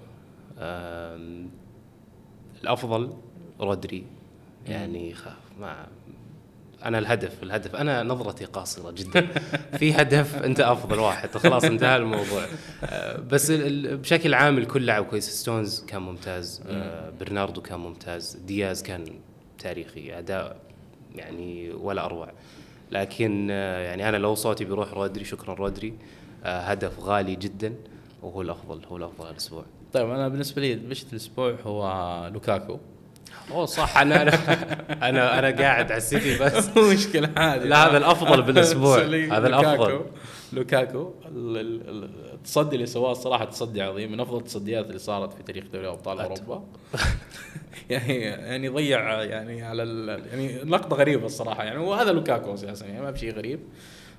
الأفضل رودري. يعني خ- ما أنا الهدف الهدف. أنا نظرتي قاصرة جدا. في هدف أنت أفضل واحد. خلاص انتهى الموضوع. آه، بس بشكل عام الكل لعب كويس. ستونز كان ممتاز. آه، برناردو كان ممتاز. دياز كان تاريخي. أداء يعني ولا أروع. لكن آه، يعني أنا لو صوتي بيروح رودري شكرا رودري. هدف غالي جدا وهو الأفضل هو الأفضل الأسبوع. طيب أنا بالنسبة لي بشت الأسبوع هو لوكاكو. أوه صح. أنا أنا أنا أنا قاعد على السيتي بس. مشكلة هذه لا، هذا الأفضل بالأسبوع. سلي- هذا الأفضل. لوكاكو. ال- ال- ال- التصدي اللي سواه الصراحه تصدي عظيم من أفضل التصديات اللي صارت في تاريخ دوري أبطال أوروبا. يعني يعني ضيع يعني على يعني لقطة غريبة الصراحة. يعني وهذا لوكاكو أساسا يعني ما بشيء غريب.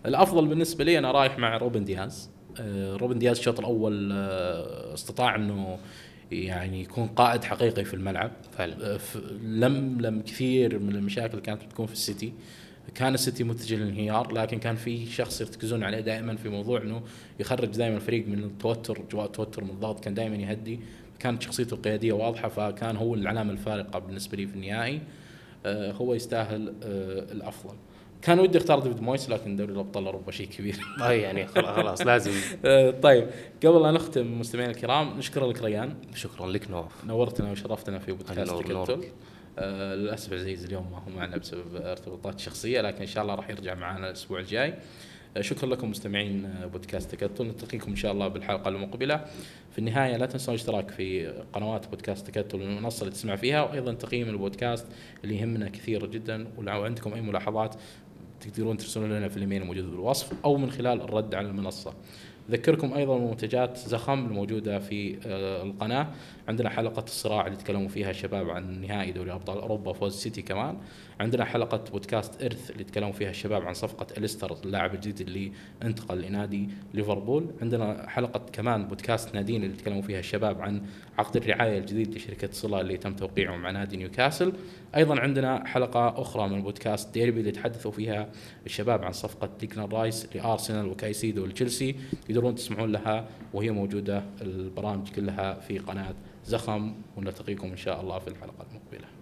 الأفضل بالنسبة لي أنا رايح مع روبن دياز. آه، روبن دياز الشوط الأول آه، استطاع إنه يعني يكون قائد حقيقي في الملعب. فعلا. آه، لم لم كثير من المشاكل اللي كانت بتكون في السيتي. كان السيتي متجه للانهيار لكن كان في شخص يرتكزون عليه دائما في موضوع إنه يخرج دائما الفريق من التوتر أجواء التوتر من الضغط كان دائما يهدي. كانت شخصيته القيادية واضحة فكان هو العلامة الفارقة بالنسبة لي في النهائي. آه، هو يستاهل آه، الأفضل. كان ودي اختار ديفيد مويس لكن دوري الأبطال أوروبا شيء كبير. أي يعني خلاص لازم. آه، طيب قبل لا نختم مستمعينا الكرام نشكر لك ريان. شكرا لك نواف. نورتنا وشرفتنا في بودكاست نورك. آه للأسف عزيز اليوم ما هو معنا بسبب ارتباطات شخصية لكن إن شاء الله راح يرجع معنا الأسبوع الجاي. آه شكرا لكم مستمعين آه، بودكاست تكتل نلتقيكم إن شاء الله بالحلقة المقبلة. في النهاية لا تنسوا الاشتراك في قنوات بودكاست تكتل المنصه اللي تسمع فيها وأيضا تقييم البودكاست اللي يهمنا كثير جدا. ولو عندكم أي ملاحظات تقدرون ترسلون لنا في الإيميل الموجود بالوصف أو من خلال الرد على المنصة. أذكركم أيضا بمنتجات زخم الموجودة في آه، القناة. عندنا حلقة الصراع اللي تكلموا فيها الشباب عن نهائي دوري أبطال أوروبا فوز سيتي كمان. عندنا حلقة بودكاست إرث اللي تكلموا فيها الشباب عن صفقة أليستر اللاعب الجديد اللي انتقل لنادي ليفربول. عندنا حلقة كمان بودكاست نادين اللي تكلموا فيها الشباب عن عقد الرعاية الجديد لشركة صلة اللي تم توقيعه مع نادي نيوكاسل. أيضا عندنا حلقة أخرى من بودكاست ديربي اللي تحدثوا فيها الشباب عن صفقة ديكلان رايس لأرسنال وكايسيدو لتشيلسي. تقدرون تسمعون لها وهي موجودة البرامج كلها في قناة زخم ونلتقيكم إن شاء الله في الحلقة المقبلة.